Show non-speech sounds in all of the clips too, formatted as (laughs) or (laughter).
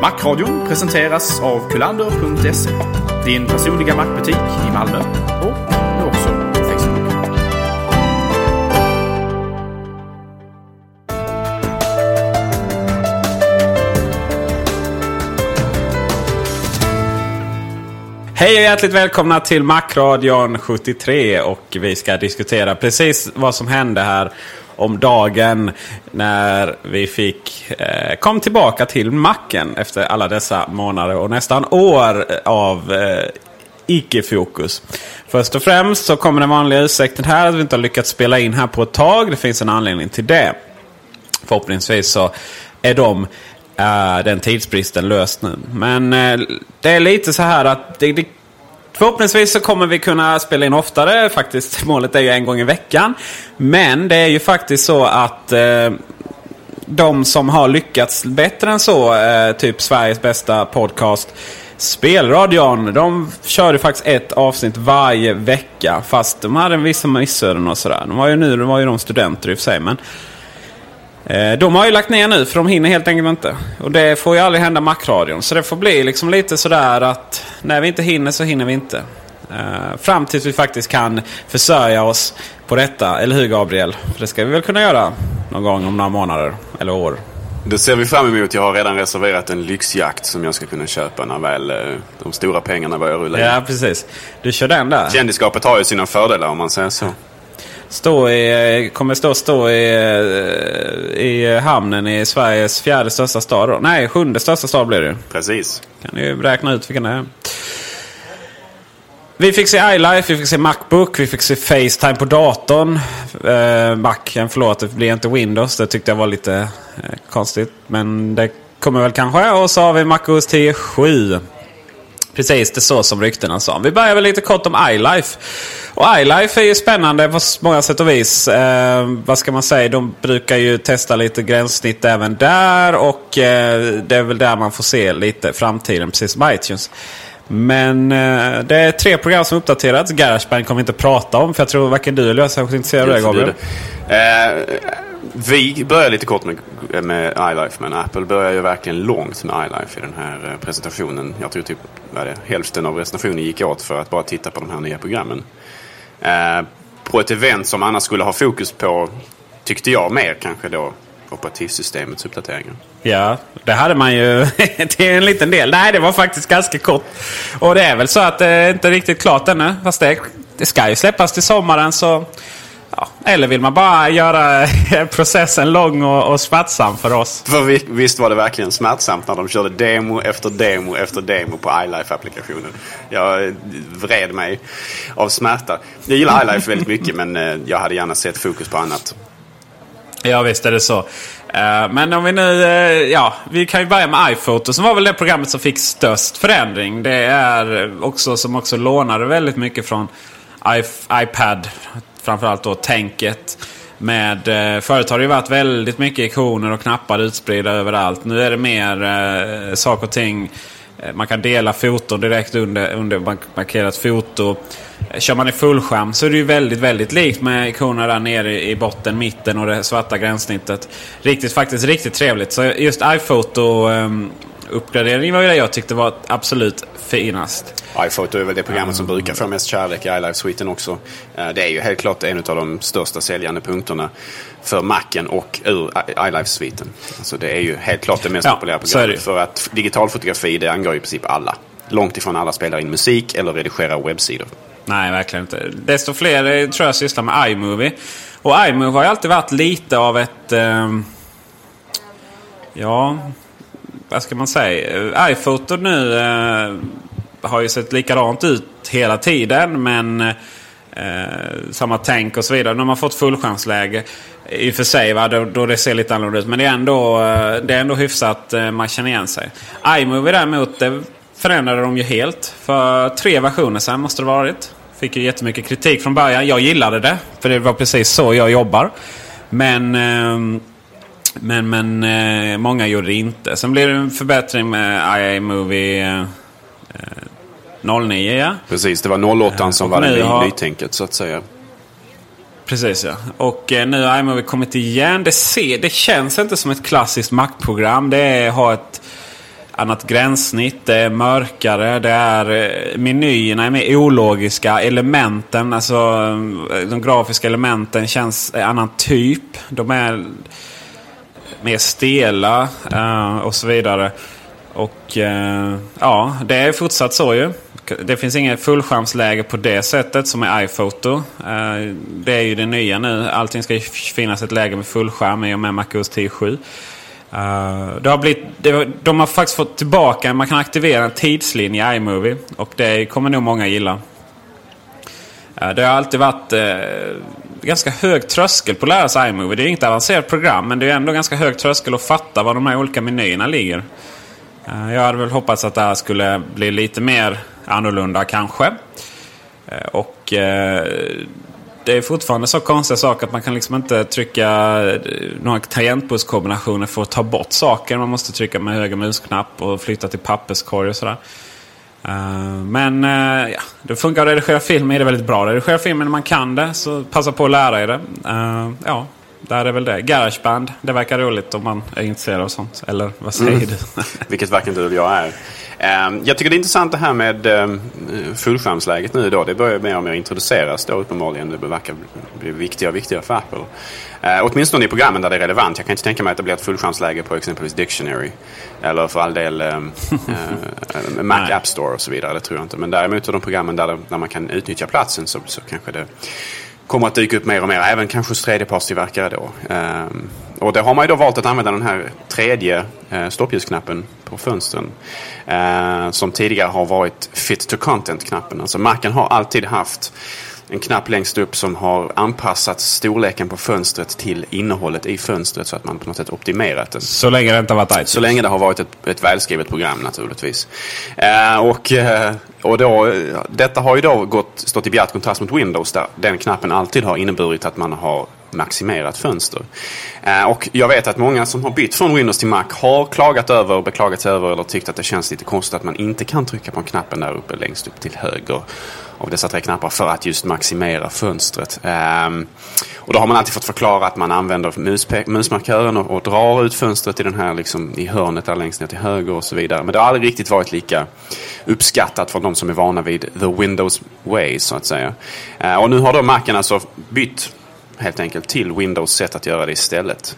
Macradion presenteras av kulander.se. Din personliga mackbutik i Malmö och nu också på Facebook. Hej och hjärtligt välkomna till Macradion 73 och vi ska diskutera precis vad som hände här om dagen när vi fick eh, kom tillbaka till macken efter alla dessa månader och nästan år av eh, icke-fokus. Först och främst så kommer den vanliga ursäkten här att vi inte har lyckats spela in här på ett tag. Det finns en anledning till det. Förhoppningsvis så är de uh, den tidsbristen löst nu. Men uh, det är lite så här att det, det Förhoppningsvis så kommer vi kunna spela in oftare. Faktiskt, (laughs) målet är ju en gång i veckan. Men det är ju faktiskt så att eh, de som har lyckats bättre än så, eh, typ Sveriges bästa podcast, Spelradion, de körde faktiskt ett avsnitt varje vecka. Fast de hade vissa missöden och sådär. De var ju nu de var ju de studenter i och för sig. Men eh, de har ju lagt ner nu för de hinner helt enkelt inte. Och det får ju aldrig hända Macradion. Så det får bli liksom lite sådär att när vi inte hinner så hinner vi inte. Uh, fram tills vi faktiskt kan försörja oss på detta. Eller hur Gabriel? För det ska vi väl kunna göra någon gång om några månader eller år. Det ser vi fram emot. Jag har redan reserverat en lyxjakt som jag ska kunna köpa när väl eh, de stora pengarna börjar rulla in. Ja, precis. Du kör den där? Kändisskapet har ju sina fördelar om man säger så. Stå i, kommer stå, stå i, i hamnen i Sveriges fjärde största stad då. Nej, sjunde största stad blir det Precis. Kan ni räkna ut vilken det är. Vi fick se iLife, vi fick se Macbook, vi fick se Facetime på datorn. Eh, Macen, förlåt, det blir inte Windows. Det tyckte jag var lite eh, konstigt. Men det kommer väl kanske. Och så har vi MacOS 10.7. Precis, det så som ryktena sa. Vi börjar väl lite kort om iLife. Och iLife är ju spännande på många sätt och vis. Eh, vad ska man säga? De brukar ju testa lite gränssnitt även där. Och eh, det är väl där man får se lite framtiden, precis som iTunes. Men eh, det är tre program som uppdaterats. Garageband kommer vi inte prata om. För jag tror varken du eller jag är särskilt intresserad av det Gabriel. Vi börjar lite kort med, med iLife. Men Apple börjar ju verkligen långt med iLife i den här eh, presentationen. Jag tror typ vad det, hälften av presentationen gick åt för att bara titta på de här nya programmen. Eh, på ett event som annars skulle ha fokus på, tyckte jag, mer kanske då operativsystemets uppdateringar. Ja, det hade man ju (laughs) till en liten del. Nej, det var faktiskt ganska kort. Och det är väl så att det är inte riktigt klart ännu. Fast det, det ska ju släppas till sommaren så... Ja, eller vill man bara göra (laughs) processen lång och, och smärtsam för oss? För vi, visst var det verkligen smärtsamt när de körde demo efter demo efter demo på iLife-applikationen. Jag vred mig av smärta. Jag gillar iLife väldigt mycket men eh, jag hade gärna sett fokus på annat. Ja visst är det så. Uh, men om vi nu, uh, ja, vi kan ju börja med iPhoto som var väl det programmet som fick störst förändring. Det är också som också lånade väldigt mycket från iPad. Framförallt då tänket. med, eh, förut har det ju varit väldigt mycket ikoner och knappar utspridda överallt. Nu är det mer eh, saker och ting. Eh, man kan dela foton direkt under, under markerat foto. Kör man i fullskärm så är det ju väldigt, väldigt likt med ikoner där nere i botten, mitten och det svarta gränssnittet. Riktigt, faktiskt riktigt trevligt. Så just iPhoto um, uppgradering var ju det jag tyckte var absolut finast. iPhoto är väl det programmet som brukar få mest kärlek i iLife-sviten också. Eh, det är ju helt klart en av de största säljande punkterna för Macen och ur iLife-sviten. Alltså det är ju helt klart det mest ja, populära programmet. För att digitalfotografi det angår i princip alla. Långt ifrån alla spelar in musik eller redigerar webbsidor. Nej, verkligen inte. Desto fler eh, tror jag sysslar med iMovie. Och iMovie har ju alltid varit lite av ett... Eh, ja, vad ska man säga? iPhoto nu eh, har ju sett likadant ut hela tiden. Men eh, samma tänk och så vidare. Nu har man fått fullchansläge. I och för sig va, då, då det ser lite annorlunda ut. Men det är ändå, eh, det är ändå hyfsat eh, man känner igen sig. iMovie däremot det förändrade de ju helt. För tre versioner sedan måste det varit. Fick ju jättemycket kritik från början. Jag gillade det. För det var precis så jag jobbar. Men eh, men, men eh, många gjorde det inte. Sen blev det en förbättring med iMovie eh, 09. Ja. Precis, det var 08 eh, som var det har... nytänket så att säga. Precis ja. Och eh, nu har iMovie kommit igen. Det, ser, det känns inte som ett klassiskt Mac-program. Det har ett annat gränssnitt. Det är mörkare. Det är, eh, menyerna är mer ologiska. Elementen, alltså eh, de grafiska elementen känns en annan typ. De är mer stela eh, och så vidare. Och eh, ja, det är fortsatt så ju. Det finns inget fullskärmsläge på det sättet som är iPhoto. Eh, det är ju det nya nu. Allting ska finnas ett läge med fullskärm i och med MacOS 10.7. Uh, det har blivit, det, de har faktiskt fått tillbaka, man kan aktivera en tidslinje i iMovie. Och det kommer nog många gilla. Uh, det har alltid varit uh, ganska hög tröskel på att lära sig iMovie. Det är inget avancerat program men det är ändå ganska hög tröskel att fatta var de här olika menyerna ligger. Eh, jag hade väl hoppats att det här skulle bli lite mer annorlunda kanske. Eh, och eh, det är fortfarande så konstiga saker att man kan liksom inte trycka eh, några tangentbordskombinationer för att ta bort saker. Man måste trycka med höger musknapp och flytta till papperskorg och sådär. Uh, men uh, ja, det funkar att redigera film är det väldigt bra. Redigera film när man kan det, så passa på att lära er det. Uh, ja, där är väl det. Garageband, det verkar roligt om man är intresserad av sånt. Eller vad säger mm. du? (laughs) Vilket varken du eller jag är. Ehm, jag tycker det är intressant det här med ehm, fullskärmsläget nu då. Det börjar mer och mer introduceras då uppenbarligen. Det verkar bli viktigare och viktigare för Apple. Uh, åtminstone i programmen där det är relevant. Jag kan inte tänka mig att det blir ett fullskärmsläge på exempelvis Dictionary. Eller för all del um, uh, (laughs) Mac App Store och så vidare. Det tror jag inte. Men däremot i de programmen där, där man kan utnyttja platsen så, så kanske det kommer att dyka upp mer och mer. Även kanske hos tredjepartstillverkare då. Ehm, och då har man ju då valt att använda den här tredje eh, stoppljusknappen på fönstren. Eh, som tidigare har varit Fit to Content-knappen. Alltså Macen har alltid haft en knapp längst upp som har anpassat storleken på fönstret till innehållet i fönstret så att man på något sätt optimerat den. Så länge det inte har varit iTunes? Så länge det har varit ett, ett välskrivet program naturligtvis. Eh, och, eh, och då, detta har ju då gått, stått i bjärt kontrast mot Windows där den knappen alltid har inneburit att man har maximerat fönster. Eh, och jag vet att många som har bytt från Windows till Mac har klagat över, beklagat sig över eller tyckt att det känns lite konstigt att man inte kan trycka på knappen där uppe längst upp till höger av dessa tre knappar för att just maximera fönstret. Um, och då har man alltid fått förklara att man använder musmarkören och, och, drar ut fönstret i, den här, liksom, i hörnet där längst ner till höger och så vidare. Men det har aldrig riktigt varit lika uppskattat från de som är vana vid the Windows way så att säga. Uh, och nu har då Macen alltså bytt helt enkelt till Windows sätt att göra det istället.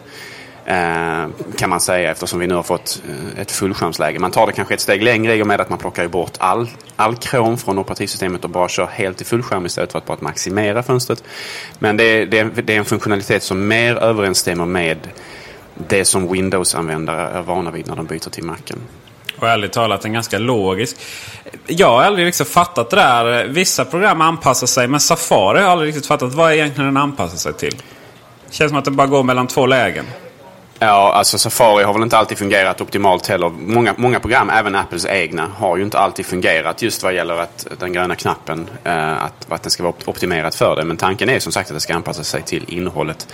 Eh, kan man säga eftersom vi nu har fått eh, ett fullskärmsläge. Man tar det kanske ett steg längre i och med att man plockar bort all, all krom från operativsystemet och bara kör helt i fullskärm istället för att bara maximera fönstret. Men det, det, det är en funktionalitet som mer överensstämmer med det som Windows-användare är vana vid när de byter till Macen. Och ärligt talat en ganska logisk. Jag har aldrig liksom fattat det där. Vissa program anpassar sig men Safari har jag aldrig riktigt fattat vad egentligen den anpassar sig till. Känns som att det bara går mellan två lägen. Ja, alltså Safari har väl inte alltid fungerat optimalt heller. Många, många program, även Apples egna, har ju inte alltid fungerat just vad gäller att den gröna knappen, eh, att, att den ska vara optimerad för det. Men tanken är som sagt att det ska anpassa sig till innehållet.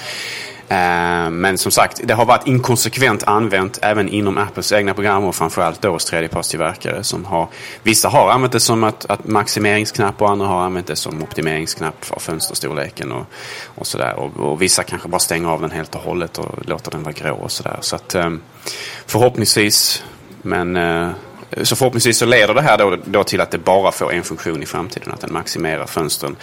Eh, men som sagt, det har varit inkonsekvent använt även inom Apples egna program och framförallt då hos tredjepartstillverkare. Som har, vissa har använt det som att, att maximeringsknapp och andra har använt det som optimeringsknapp för fönsterstorleken och, och sådär. Och, och, vissa kanske bara stänger av den helt och hållet och låter den vara grå och sådär. Så att ehm, förhoppningsvis, men eh, så förhoppningsvis så leder det här då, då till att det bara får en funktion i framtiden, att den maximerar fönstren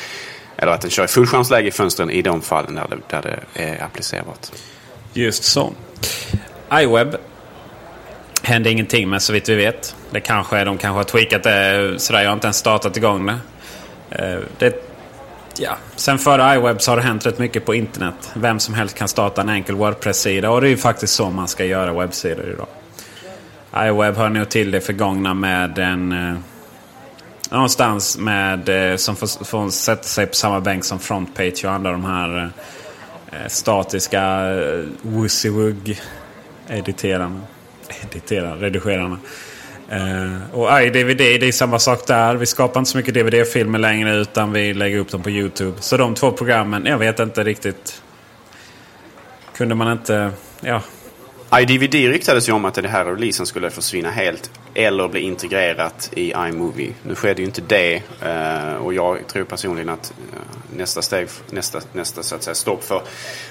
eller att den kör i fullskärmsläge i fönstren i de fallen där det, där det är applicerbart. Just så. iWeb hände ingenting med så vitt vi vet. Det kanske, de kanske har tweakat det sådär. Jag har inte ens startat igång det. Eh, det ja. Sen före iWeb så har det hänt rätt mycket på internet. Vem som helst kan starta en enkel Wordpress-sida. Och det är ju faktiskt så man ska göra webbsidor idag. iWeb hör nog till det förgångna med en eh, någonstans med, eh, som får, får sätta sig på samma bänk som Frontpage och andra de här eh, statiska eh, wussywug editerarna. Editerarna, redigerarna. Uh, och iDVD, det är samma sak där. Vi skapar inte så mycket DVD-filmer längre utan vi lägger upp dem på YouTube. Så de två programmen, jag vet inte riktigt. Kunde man inte, ja. iDVD ryktades ju om att den här releasen skulle försvinna helt eller bli integrerat i iMovie. Nu skedde ju inte det eh, och jag tror personligen att eh, nästa steg, nästa, nästa så att säga, stopp för,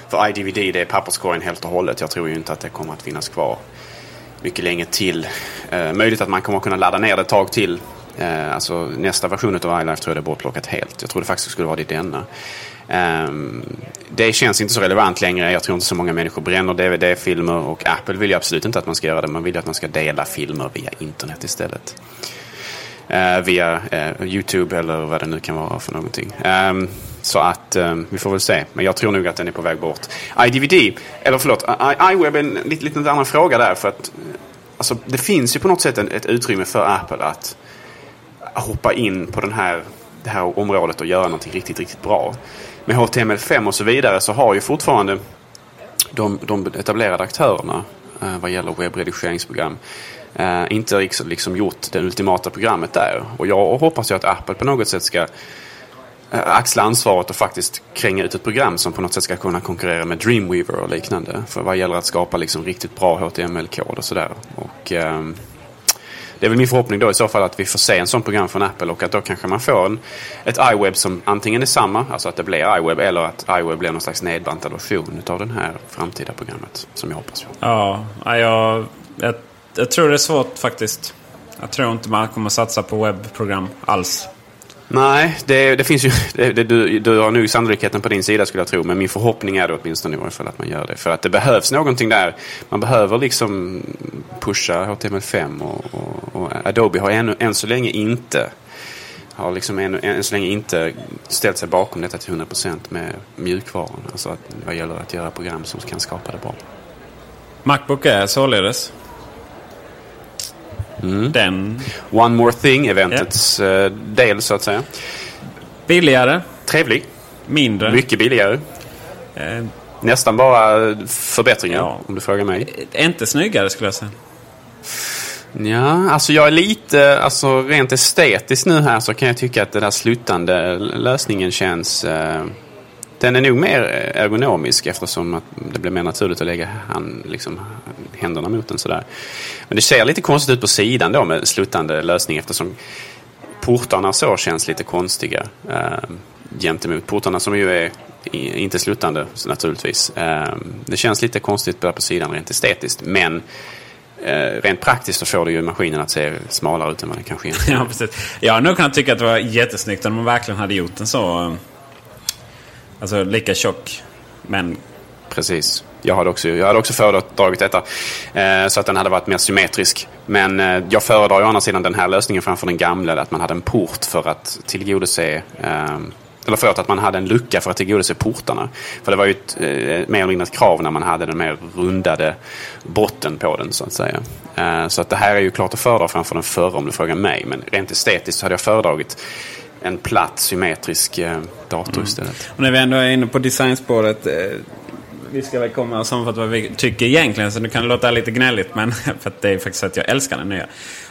för iDVD det är papperskorgen helt och hållet. Jag tror ju inte att det kommer att finnas kvar mycket länge till. Eh, möjligt att man kommer att kunna ladda ner det ett tag till. Alltså nästa version av iLife tror jag det är bortplockat helt. Jag tror det faktiskt skulle vara det i denna. Um, det känns inte så relevant längre. Jag tror inte så många människor bränner DVD-filmer och Apple vill ju absolut inte att man ska göra det. Man vill ju att man ska dela filmer via internet istället. Uh, via uh, YouTube eller vad det nu kan vara för någonting. Um, så att um, vi får väl se. Men jag tror nog att den är på väg bort. iDVD, eller förlåt, iWeb är en lite, lite annan fråga där. För att alltså, det finns ju på något sätt en, ett utrymme för Apple att hoppa in på den här, det här området och göra någonting riktigt, riktigt bra med HTML5 och så vidare så har ju fortfarande de, de etablerade aktörerna eh, vad gäller webbredigeringsprogram eh, inte liksom, liksom gjort det ultimata programmet där. Och jag hoppas ju att Apple på något sätt ska eh, axla ansvaret och faktiskt kränga ut ett program som på något sätt ska kunna konkurrera med Dreamweaver och liknande. För vad gäller att skapa liksom riktigt bra HTML-kod och sådär. Och, eh, det är väl min förhoppning då i så fall att vi får se en sån program från Apple och att då kanske man får en, ett iWeb som antingen är samma, alltså att det blir iWeb, eller att iWeb blir någon slags nedbantad version av det här framtida programmet som jag hoppas på. Ja, jag, jag, jag tror det är svårt faktiskt. Jag tror inte man kommer satsa på webbprogram alls. Nej, det, det finns ju... (laughs) Det, det, du, du har nog sannolikheten på din sida skulle jag tro. Men min förhoppning är då åtminstone i varje fall att man gör det. För att det behövs någonting där. Man behöver liksom pusha HTML5 och, och, och Adobe har än, än så länge inte har liksom än, än så länge inte ställt sig bakom detta till 100% med mjukvaran. Alltså att, vad gäller att göra program som kan skapa det bra. Macbook är således Mm. Den. One More Thing-eventets yeah. del så att säga. Billigare. Trevlig. Mindre. Mycket billigare. Eh. Nästan bara förbättringar ja. om du frågar mig. Inte snyggare skulle jag säga. Ja, alltså jag är lite, alltså rent estetiskt nu här så kan jag tycka att den där slutande lösningen känns eh, den är nog mer eh, ergonomisk eftersom att det blir mer naturligt att lägga hand, liksom, händerna mot den sådär. Men det ser lite konstigt ut på sidan då med sluttande lösning eftersom portarna så känns lite konstiga eh, gentemot portarna som ju är inte sluttande naturligtvis. Eh, det känns lite konstigt på sidan rent estetiskt men eh, rent praktiskt så får det ju maskinen att se smalare ut än vad den kanske egentligen (laughs) Ja, precis. Jag hade nog kunnat tycka att det var jättesnyggt om man verkligen hade gjort den så eh, Alltså lika tjock. Men... Precis. Jag hade också, jag hade också föredragit detta. Eh, så att den hade varit mer symmetrisk. Men eh, jag föredrar ju å andra sidan den här lösningen framför den gamla. Att man hade en port för att tillgodose eh, eller förlåt, att man hade en lucka för att tillgodose portarna. För det var ju ett, eh, mer eller mindre ett krav när man hade den mer rundade botten på den så att säga. Eh, så att det här är ju klart att föredra framför den förra om du frågar mig. Men rent estetiskt så hade jag föredragit en platt symmetrisk eh, dator mm. istället. Och när vi ändå är inne på designspåret. Eh, vi ska väl komma och sammanfatta vad vi tycker egentligen. Så det kan låta lite gnälligt. Men (laughs) för att det är faktiskt att jag älskar den nya.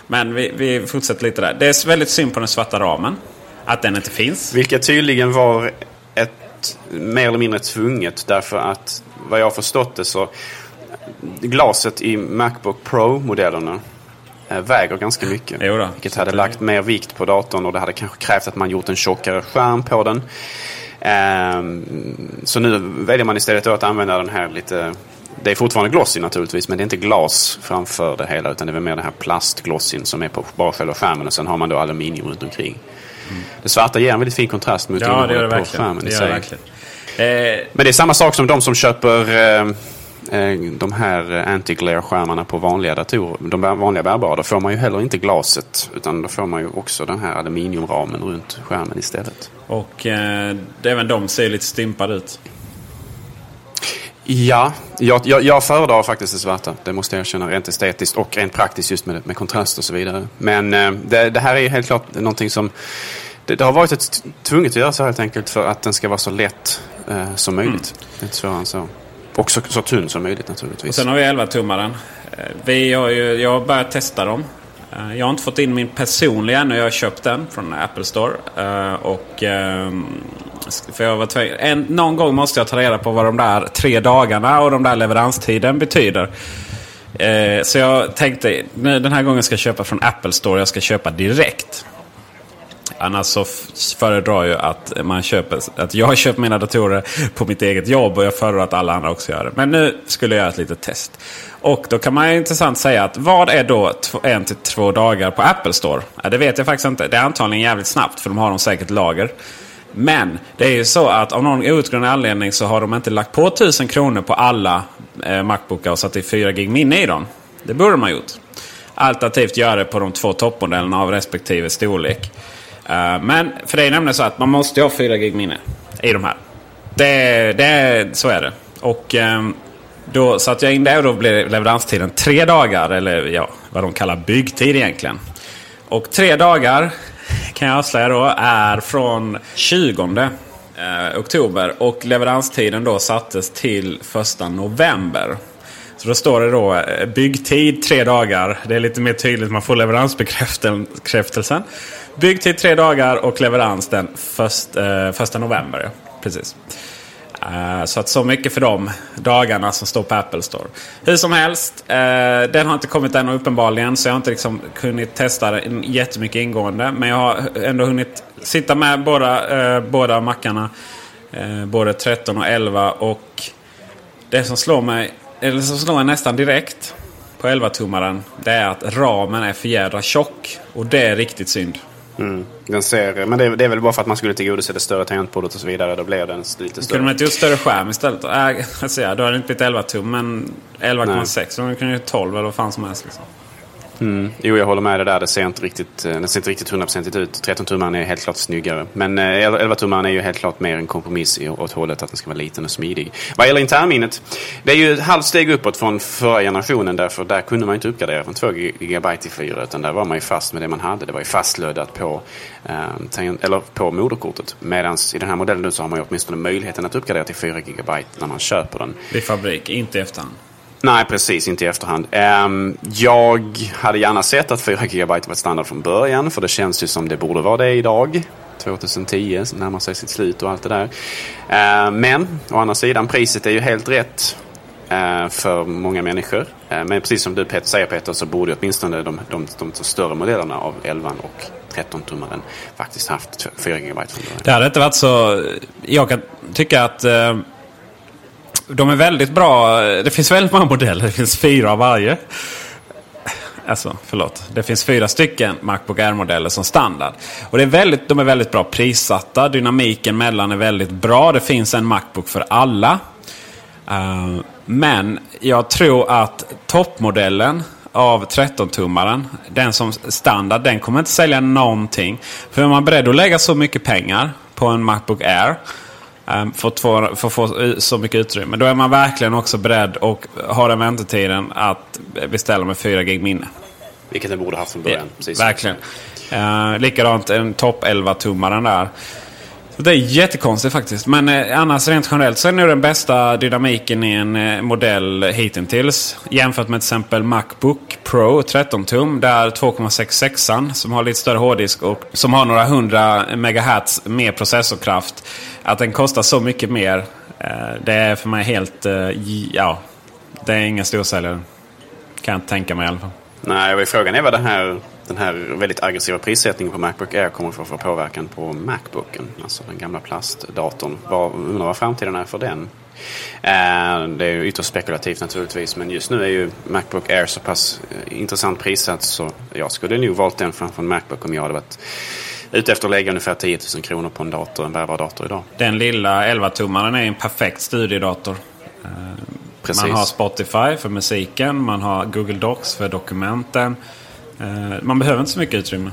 Men vi, vi fortsätter lite där. Det är väldigt synd på den svarta ramen. Att den inte finns. Vilket tydligen var ett mer eller mindre tvunget. Därför att vad jag har förstått det så glaset i Macbook Pro-modellerna väger ganska mycket. Jo då. vilket hade lagt mer vikt på datorn och det hade kanske krävt att man gjort en tjockare skärm på den. Ehm, så nu väljer man istället att använda den här lite det är fortfarande glossy naturligtvis, men det är inte glas framför det hela. Utan det är mer den här plastglossyn som är på bara själva skärmen. Och sen har man då aluminium runt omkring. Mm. Det svarta ger en väldigt fin kontrast mot ja, det det på skärmen det i sig. Eh, men det är samma sak som de som köper eh, eh de här anti-glare-skärmarna på vanliga datorer. De vanliga bärbara. Då får man ju heller inte glaset. Utan då får man ju också den här aluminiumramen runt skärmen istället. Och eh, även de ser lite stympade ut. Ja, jag, jag, jag föredrar faktiskt det svarta. Det måste jag erkänna rent estetiskt och rent praktiskt just med, med kontrast och så vidare. Men eh, det, det, här är helt klart någonting som det, det, har varit ett tvunget att göra så helt enkelt för att den ska vara så lätt eh, som möjligt. Mm. Det är inte svårare än så. Och så, så tunn som möjligt naturligtvis. Och sen har vi 11-tummaren. Eh, vi har ju, jag har börjat testa dem. Eh, jag har inte fått in min personliga ännu. Jag har köpt den från Apple Store. Eh, och, ehm, för jag var en, någon gång måste jag ta reda på vad de där tre dagarna och de där leveranstiden betyder. Så jag tänkte den här gången ska jag köpa från Apple Store. Jag ska köpa direkt. Annars så föredrar jag att, man köper, att jag (laughs) köper mina datorer på mitt eget jobb och jag föredrar att alla andra också gör det. Men nu skulle jag göra ett litet test. Och då kan man intressant säga att vad är då en till två dagar på Apple Store? Ja, det vet jag faktiskt inte. Det är antagligen jävligt snabbt för de har dem säkert lager. Men det är ju så att av någon outgrundlig anledning så har de inte lagt på 1000 kronor på alla eh, Macbookar och satt i 4 gig minne i dem. Det borde de ha gjort. Alternativt göra det på de två toppmodellerna av respektive storlek. Eh, men för det är nämligen så att man måste ha 4 gig minne i de här. Det, det, så är det. Och ehm, då satte jag in det och då blev leveranstiden tre dagar. Eller ja, vad de kallar byggtid egentligen. Och tre dagar kan jag avslöja då är från 20 eh, oktober. Och leveranstiden då sattes till 1 november. Så då står det då eh, byggtid tre dagar. Det är lite mer tydligt. Man får leveransbekräftelsen. Byggtid tre dagar och leverans den 1 eh, november. Ja. Precis. Uh, så att så mycket för de dagarna som står på Apple Store. Hur som helst, uh, den har inte kommit än uppenbarligen. Så jag har inte liksom kunnat testa den jättemycket ingående. Men jag har ändå hunnit sitta med båda, uh, båda mackarna. både 13 och 11. Och det som slår mig, eller som slår mig nästan direkt på 11-tummaren. Det är att ramen är för jädra tjock. Och det är riktigt synd. Mm. Den ser, men det, det, är väl bara för att man skulle tillgodose det större tangentbordet och så vidare. Då blir den lite större. Kunde man inte gjort större skärm istället? Äh, (laughs) alltså, ja, då hade det inte blivit 11 tum men 11,6. Då kunde ju 12 eller vad fan som helst. Liksom. Mm. Jo, jag håller med dig där. Det ser inte riktigt, eh, det ser inte riktigt hundraprocentigt ut. 13-tummaren är helt klart snyggare. Men eh, 11-tummaren är ju helt klart mer en kompromiss åt hållet att den ska vara liten och smidig. Vad gäller internminnet. Det är ju ett halvt steg uppåt från förra generationen. Därför där kunde man inte uppgradera från 2 GB till 4. Utan där var man ju fast med det man hade. Det var ju fastlödat på, eh, eller på moderkortet. Medan i den här modellen nu så har man ju åtminstone möjligheten att uppgradera till 4 GB när man köper den. I fabrik, inte i efterhand. Nej, precis. Inte i efterhand. Um, jag hade gärna sett att 4 GB var standard från början. För det känns ju som det borde vara det idag. 2010 närmar sig sitt slut och allt det där. Uh, men å andra sidan, priset är ju helt rätt eh, för många människor. Ehm, men precis som du Peter, säger Peter så borde åtminstone de, de, de, de större modellerna av 11 och 13-tummaren faktiskt haft 4 GB från början. Det hade inte varit så... Jag kan tycka att de är väldigt bra. Det finns väldigt många modeller. Det finns fyra av varje. Alltså, förlåt. Det finns fyra stycken Macbook Air-modeller som standard. Och det är väldigt, de är väldigt bra prissatta. Dynamiken mellan är väldigt bra. Det finns en Macbook för alla. Uh, men jag tror att toppmodellen av 13-tummaren, den som standard, den kommer inte sälja någonting. För är man beredd att lägga så mycket pengar på en Macbook Air för, att få, för att få så mycket utrymme. Då är man verkligen också beredd och har den väntetiden att beställa med 4 gig minne. Vilket den borde haft från början. Ja, verkligen. Uh, likadant en topp 11-tummaren där. Så det är jättekonstigt faktiskt. Men eh, annars rent generellt så är det nog den bästa dynamiken i en eh, modell hittills. Jämfört med till exempel Macbook Pro 13 tum. Där 2,66an som har lite större hårddisk och som har några hundra megahertz mer processorkraft. Att den kostar så mycket mer. Eh, det är för mig helt... Eh, ja, det är ingen storsäljare. Kan jag inte tänka mig i alla fall. Nej, och frågan är vad det här, den här väldigt aggressiva prissättningen på Macbook Air kommer att få påverkan på Macbooken. Alltså den gamla plastdatorn. Vad, undrar vad framtiden är för den. Eh, det är ju ytterst spekulativt naturligtvis men just nu är ju Macbook Air så pass eh, intressant prissatt så jag skulle nog valt den framför en Macbook om jag hade varit ute efter att lägga ungefär 10 000 kronor på en dator, en bärbar dator idag. Den lilla 11-tummaren är en perfekt studiedator. Eh, Precis. Man har Spotify för musiken, man har Google Docs för dokumenten. Eh, man behöver inte så mycket utrymme.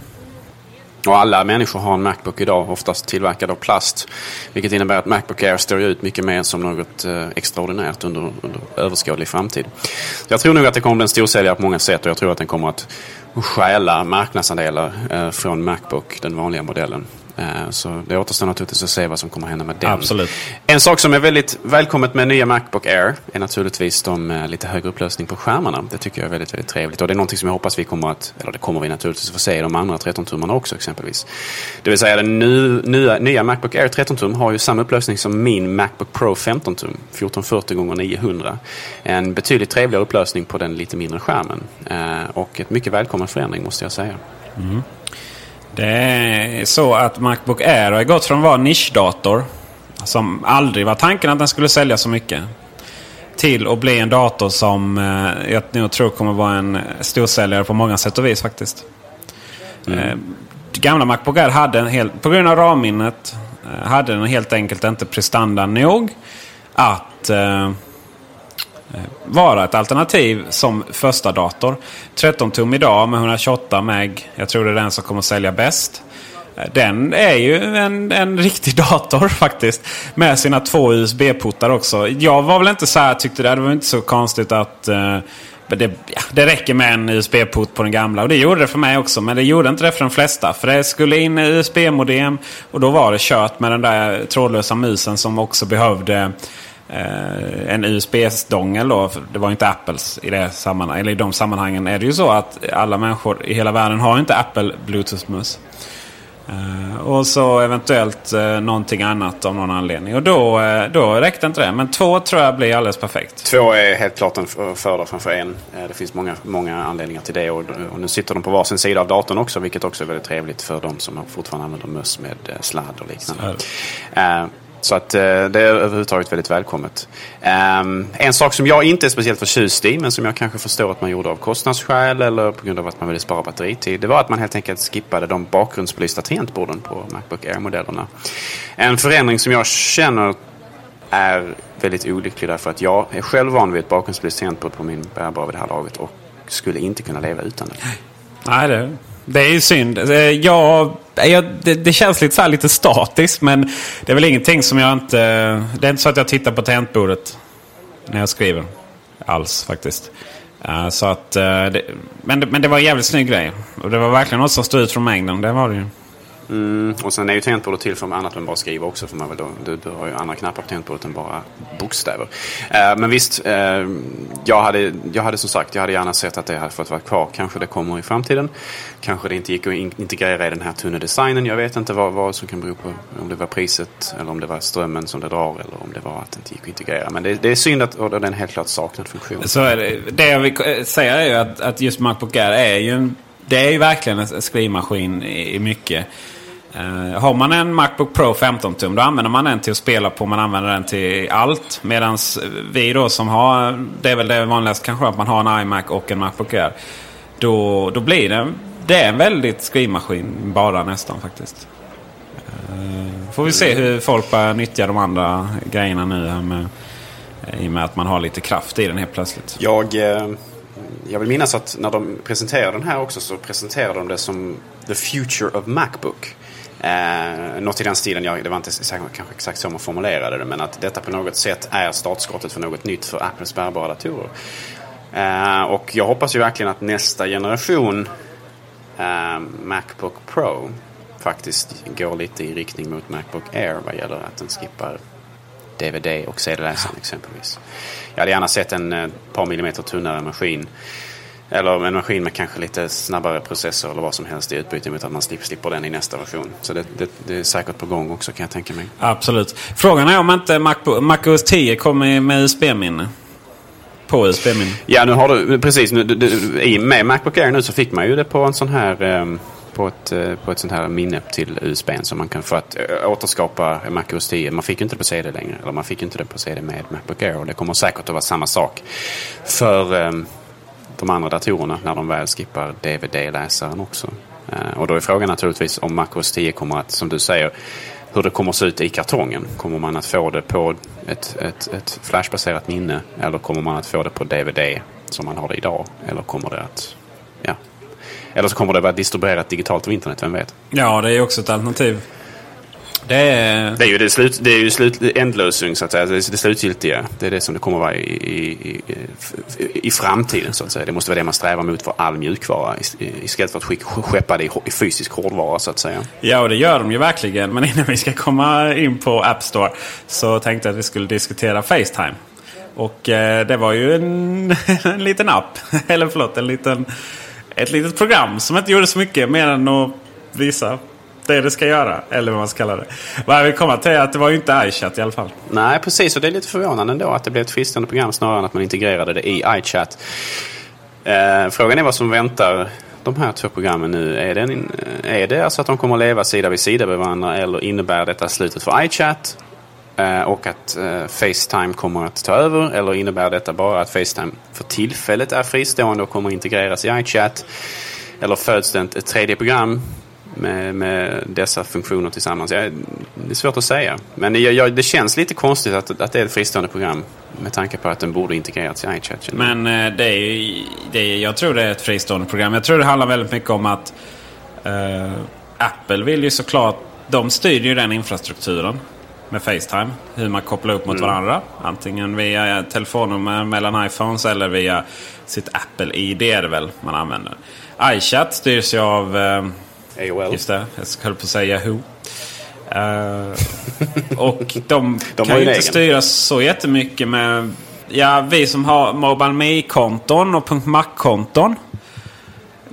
Och alla människor har en Macbook idag, oftast tillverkad av plast. Vilket innebär att Macbook Air står ut mycket mer som något eh, extraordinärt under, under överskådlig framtid. Jag tror nog att det kommer bli en storsäljare på många sätt och jag tror att den kommer att stjäla marknadsandelar eh, från Macbook, den vanliga modellen. Eh, så det återstår naturligtvis att se vad som kommer hända med den. Absolut. En sak som är väldigt välkommet med nya Macbook Air är naturligtvis de eh, lite högre upplösning på skärmarna. Det tycker jag är väldigt, väldigt trevligt. Och det är någonting som jag hoppas vi kommer att, eller det kommer vi naturligtvis att få se i de andra 13-tummarna också exempelvis. Det vill säga den nu, nya, nya Macbook Air 13-tum har ju samma upplösning som min Macbook Pro 15-tum. 1440 x 900 En betydligt trevligare upplösning på den lite mindre skärmen. Eh, och ett mycket välkommen förändring måste jag säga. Mm. Det är så att Macbook Air har gått från att vara en nischdator. Som aldrig var tanken att den skulle sälja så mycket. Till att bli en dator som eh, jag nog tror kommer vara en storsäljare på många sätt och vis faktiskt. Mm. Eh, gamla Macbook Air hade en helt, på grund av RAM-minnet, eh, hade den helt enkelt inte prestanda nog att Eh, vara ett alternativ som första dator. 13 tum idag med 128 meg. Jag tror det är den som kommer sälja bäst. Eh, den är ju en, en riktig (laughs) dator faktiskt. Med sina två USB-portar också. Jag var väl inte så här, tyckte det, det var inte så konstigt att uh, det, ja, det räcker med en USB-port på den gamla. Och det gjorde det för mig också. Men det gjorde inte det för de flesta. För det skulle in USB-modem. Och då var det kört med den där trådlösa musen som också behövde eh, en USB-dongel då. Det var inte Apples i det sammanhanget. Eller i de sammanhangen är det ju så att alla människor i hela världen har inte Apple Bluetooth-mus. Uh, och så eventuellt uh, någonting annat av någon anledning. Och då, uh, då räckte inte det. Men två tror jag blir alldeles perfekt. Två är helt klart en fördel framför en. det finns många, många anledningar till det. Och, och, nu sitter de på varsin sida av datorn också. Vilket också är väldigt trevligt för de som fortfarande använder möss med sladd och liknande. Så att eh, det är överhuvudtaget väldigt välkommet. Ehm, en sak som jag inte är speciellt förtjust i, men som jag kanske förstår att man gjorde av kostnadsskäl eller på grund av att man ville spara batteritid. Det var att man helt enkelt skippade de bakgrundsbelysta tangentborden på Macbook Air-modellerna. En förändring som jag känner är väldigt olycklig därför att jag är själv van vid ett bakgrundsbelyst tangentbord på min bärbara vid det här laget och skulle inte kunna leva utan det. Nej, det det är ju synd. Jag, jag, det, det, känns lite, så lite statiskt men det är väl ingenting som jag inte... Det är inte så att jag tittar på tangentbordet när jag skriver. Alls faktiskt. Uh, så att, uh, det, men, men det var en jävligt snygg grej. Och det var verkligen något som stod ut från mängden. Det var det ju. Mm, och sen är ju tangentbordet till för annat än bara skriva också. För man väl då, du, du har ju andra knappar på tangentbordet än bara bokstäver. Eh, men visst, eh, jag, hade, jag hade som sagt jag hade gärna sett att det hade fått vara kvar. Kanske det kommer i framtiden. Kanske det inte gick att integrera i den här tunna designen. Jag vet inte vad, vad som kan bero på. Om det var priset eller om det var strömmen som det drar. Eller om det var att det inte gick att integrera. Men det, det är synd att och den helt klart saknad funktion. Så är det. det jag vill eh, säga är ju att, att just Macbook Air är ju en det är ju verkligen en skrivmaskin i mycket. Uh, har man en Macbook Pro 15 tum då använder man den till att spela på. Man använder den till allt. Medan vi då som har, det är väl det vanligaste kanske att man har en iMac och en Macbook Air. Då, då blir det, det är en väldigt skrivmaskin bara nästan faktiskt. Uh, får vi se hur folk börjar nyttja de andra grejerna nu här med, i och med att man har lite kraft i den helt plötsligt. Jag, eh, jag vill minnas att när de presenterade den här också så presenterade de det som The Future of Macbook. Eh, något i den stilen, jag, det var inte kanske exakt så man formulerade det, men att detta på något sätt är startskottet för något nytt för Apples bärbara datorer. Eh, och jag hoppas ju verkligen att nästa generation eh, Macbook Pro faktiskt går lite i riktning mot Macbook Air vad gäller att den skippar DVD och CD-läsaren exempelvis. Jag hade gärna sett en eh, par millimeter tunnare maskin. Eller en maskin med kanske lite snabbare processor eller vad som helst i utbyte mot att man slipper den i nästa version. Så det, det, det, är säkert på gång också kan jag tänka mig. Absolut. Frågan är om inte MacOS 10 kommer med USB-minne. På USB-minne. Ja, nu har du precis. Nu, du, I med Macbook Air nu så fick man ju det på en sån här um, på ett, eh, på ett sånt här minne till USB som man kan få att eh, återskapa MacOS 10. Man fick inte det på CD längre. Eller man fick inte det på CD med Macbook Air. Och det kommer säkert att vara samma sak för um, de andra datorerna när de väl skippar DVD-läsaren också. Eh, och då är frågan naturligtvis om MacOS 10 kommer att, som du säger, hur det kommer att se ut i kartongen. Kommer man att få det på ett, ett, ett flashbaserat minne eller kommer man att få det på DVD som man har det idag? Eller kommer det att ja, eller så kommer det att vara distribuerat digitalt av internet, vem vet? Ja, det är också ett alternativ. Det är, det är ju det slut, det är ju slut, ändlösning så att säga. Det, är det slutgiltiga. Det är det som det kommer vara i, i, i, i, framtiden så att säga. Det måste vara det man strävar mot för all mjukvara istället för att skicka, skeppa det i fysisk hårdvara så att säga. Ja, och det gör de ju verkligen. Men innan vi ska komma in på App Store så tänkte jag att vi skulle diskutera Facetime. Och eh, det var ju en, (laughs) en liten app. Eller förlåt, en liten ett litet program som inte gjorde så mycket mer än att visa det det ska göra. Eller vad man ska kalla det. Vad jag vill komma till är att det var ju inte iChat i alla fall. Nej, precis. Och det är lite förvånande ändå att det blev ett fristående program snarare än att man integrerade det i iChat. Eh, frågan är vad som väntar de här två programmen nu. Är det, en, eh, är det alltså att de kommer att leva sida vid sida med varandra eller innebär detta slutet för iChat? Eh, och att eh, Facetime kommer att ta över? Eller innebär detta bara att Facetime för tillfället är fristående och kommer att integreras i iChat? Eller föds det ett tredje program med, med dessa funktioner tillsammans? Ja, det är svårt att säga. Men jag, jag, det känns lite konstigt att, att det är ett fristående program med tanke på att den borde integrerats i iChat. Men eh, det är, det är, jag tror det är ett fristående program. Jag tror det handlar väldigt mycket om att uh, Apple vill ju såklart... De styr ju den infrastrukturen med Facetime. Hur man kopplar upp mot mm. varandra. Antingen via telefonnummer mellan iPhones eller via sitt Apple-ID är det väl man använder. iChat styrs ju av... Eh, AOL. Just det, jag höll på att säga Yahoo. Uh, och de, (laughs) de kan ju inte styras så jättemycket med... Ja, vi som har Mobile Me-konton och .mac-konton.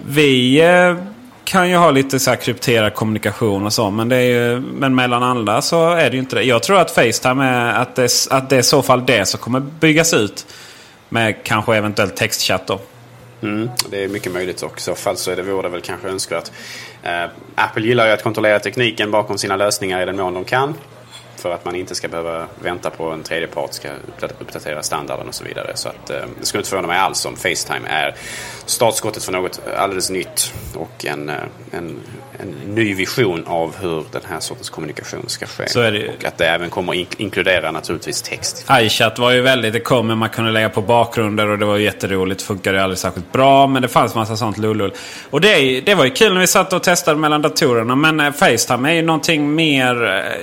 Vi... Uh, kan ju ha lite så här krypterad kommunikation och så. Men, det är ju, men mellan andra så är det ju inte det. Jag tror att Facetime är att det, att det är i så fall det som kommer byggas ut. Med kanske eventuellt textchatt då. Mm, det är mycket möjligt och i så fall så är det, vore det väl kanske önskvärt. Eh, Apple gillar ju att kontrollera tekniken bakom sina lösningar i den mån de kan. För att man inte ska behöva vänta på en tredje part ska uppdatera standarden och så vidare. Så att, eh, det skulle inte förvåna mig alls om Facetime är startskottet för något alldeles nytt och en, eh, en, en ny vision av hur den här sortens kommunikation ska ske. Så är det. Och att det även kommer att inkludera naturligtvis text. iChat var ju väldigt, det kom men man kunde lägga på bakgrunder och det var jätteroligt. Funkade aldrig särskilt bra men det fanns massa sånt lullull. Och det, det var ju kul när vi satt och testade mellan datorerna men eh, Facetime är ju någonting mer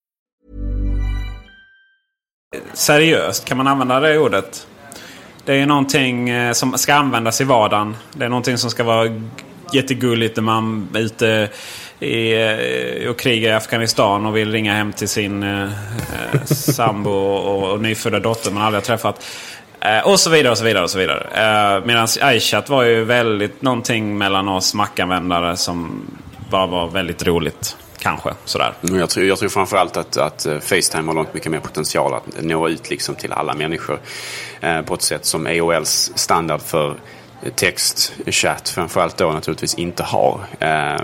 Seriöst, kan man använda det ordet? Det är ju någonting eh, som ska användas i vardagen. Det är någonting som ska vara jättegulligt när man är ute i, eh, och krigar i Afghanistan och vill ringa hem till sin eh, eh sambo och, och nyfödda dotter man aldrig har träffat. Eh, och så vidare och så vidare. och så vidare. Eh, Medan iChat var ju väldigt någonting mellan oss Mac-användare som bara var väldigt roligt. Kanske sådär. Jag tror, jag tror framförallt att, att eh, Facetime har långt mycket mer potential att nå ut liksom till alla människor. Eh, på ett sätt som AOLs standard för textchatt framförallt då naturligtvis inte har. Eh,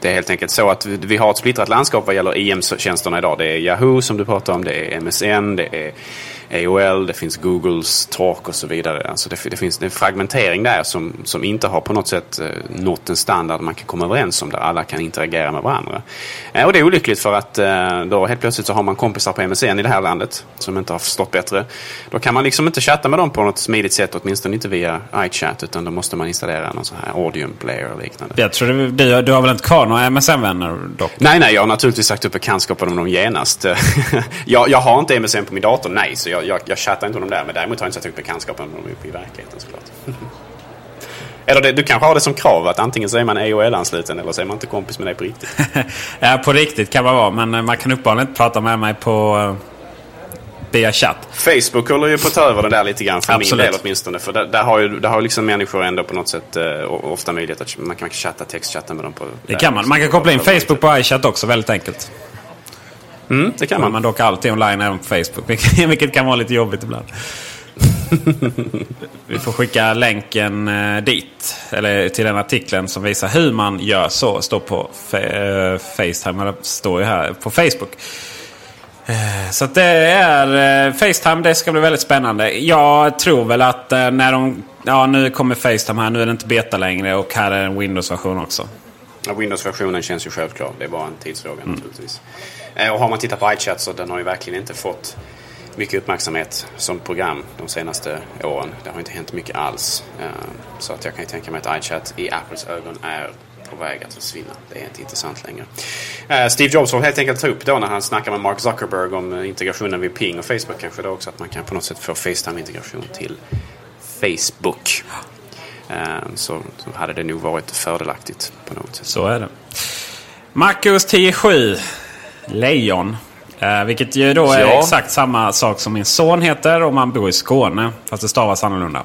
det är helt enkelt så att vi har ett splittrat landskap vad gäller IM-tjänsterna idag. Det är Yahoo som du pratar om, det är MSN, det är AOL, det finns Googles Talk och så vidare. Alltså det, det finns en fragmentering där som, som inte har på något sätt eh, nått en standard man kan komma överens om där alla kan interagera med varandra. Eh, och det är olyckligt för att eh, då helt plötsligt så har man kompisar på MSN i det här landet som inte har förstått bättre. Då kan man liksom inte chatta med dem på något smidigt sätt, åtminstone inte via iChat utan då måste man installera någon sån här audium player och liknande. Jag tror du, du, du har väl inte kvar några MSN-vänner dock? Nej, nej, jag har naturligtvis sagt upp bekantskapen om dem genast. (laughs) jag, jag har inte MSN på min dator, nej, så jag, jag, jag chattar inte med dem där. Men däremot har jag inte satt upp bekantskapen med dem i verkligheten såklart. (laughs) Eller det, du kanske har det som krav att antingen så är man AOL-ansluten eller så är man inte kompis med dig på riktigt. (laughs) ja, på riktigt kan man vara. Men eh, man kan uppenbarligen inte prata med mig på uh, via chatt. Facebook håller ju på att ta över det där lite grann för Absolut. min del åtminstone. För där, där har ju där har liksom människor ändå på något sätt uh, ofta möjlighet att man kan chatta, textchatta med dem. På, det kan man. Man kan koppla in Facebook på iChat också väldigt enkelt. Mm, det kan man. man dock alltid online även på Facebook. Vilket (laughs) kan vara lite jobbigt ibland. (laughs) Vi får skicka länken eh, dit. Eller till den artikeln som visar hur man gör så. Står på eh, Facetime. Eller står ju här på Facebook. Eh, så det är Facetime. Det ska bli väldigt spännande. Jag tror väl att när de... Ja, nu kommer Facetime här. Nu är det inte beta längre. Och här är en Windows-version också. Ja, Windows-versionen känns ju självklar. Det är bara en tidsfråga mm. naturligtvis. Eh, och har man tittat på iChat så den har ju verkligen inte fått mycket uppmärksamhet som program de senaste åren. Det har inte hänt mycket alls. Eh, så att jag kan ju tänka mig att iChat i Apples ögon är på väg att försvinna. Det är inte intressant längre. Eh, Steve Jobs får helt enkelt ta upp då när han snackar med Mark Zuckerberg om integrationen vid Ping och Facebook kanske då också att man kan på något sätt få Facetime-integration till Facebook. Så, så hade det nog varit fördelaktigt på något sätt. Så är det. MacOS 10.7 Lejon. Eh, vilket ju då är ja. exakt samma sak som min son heter om man bor i Skåne. Fast det stavas annorlunda.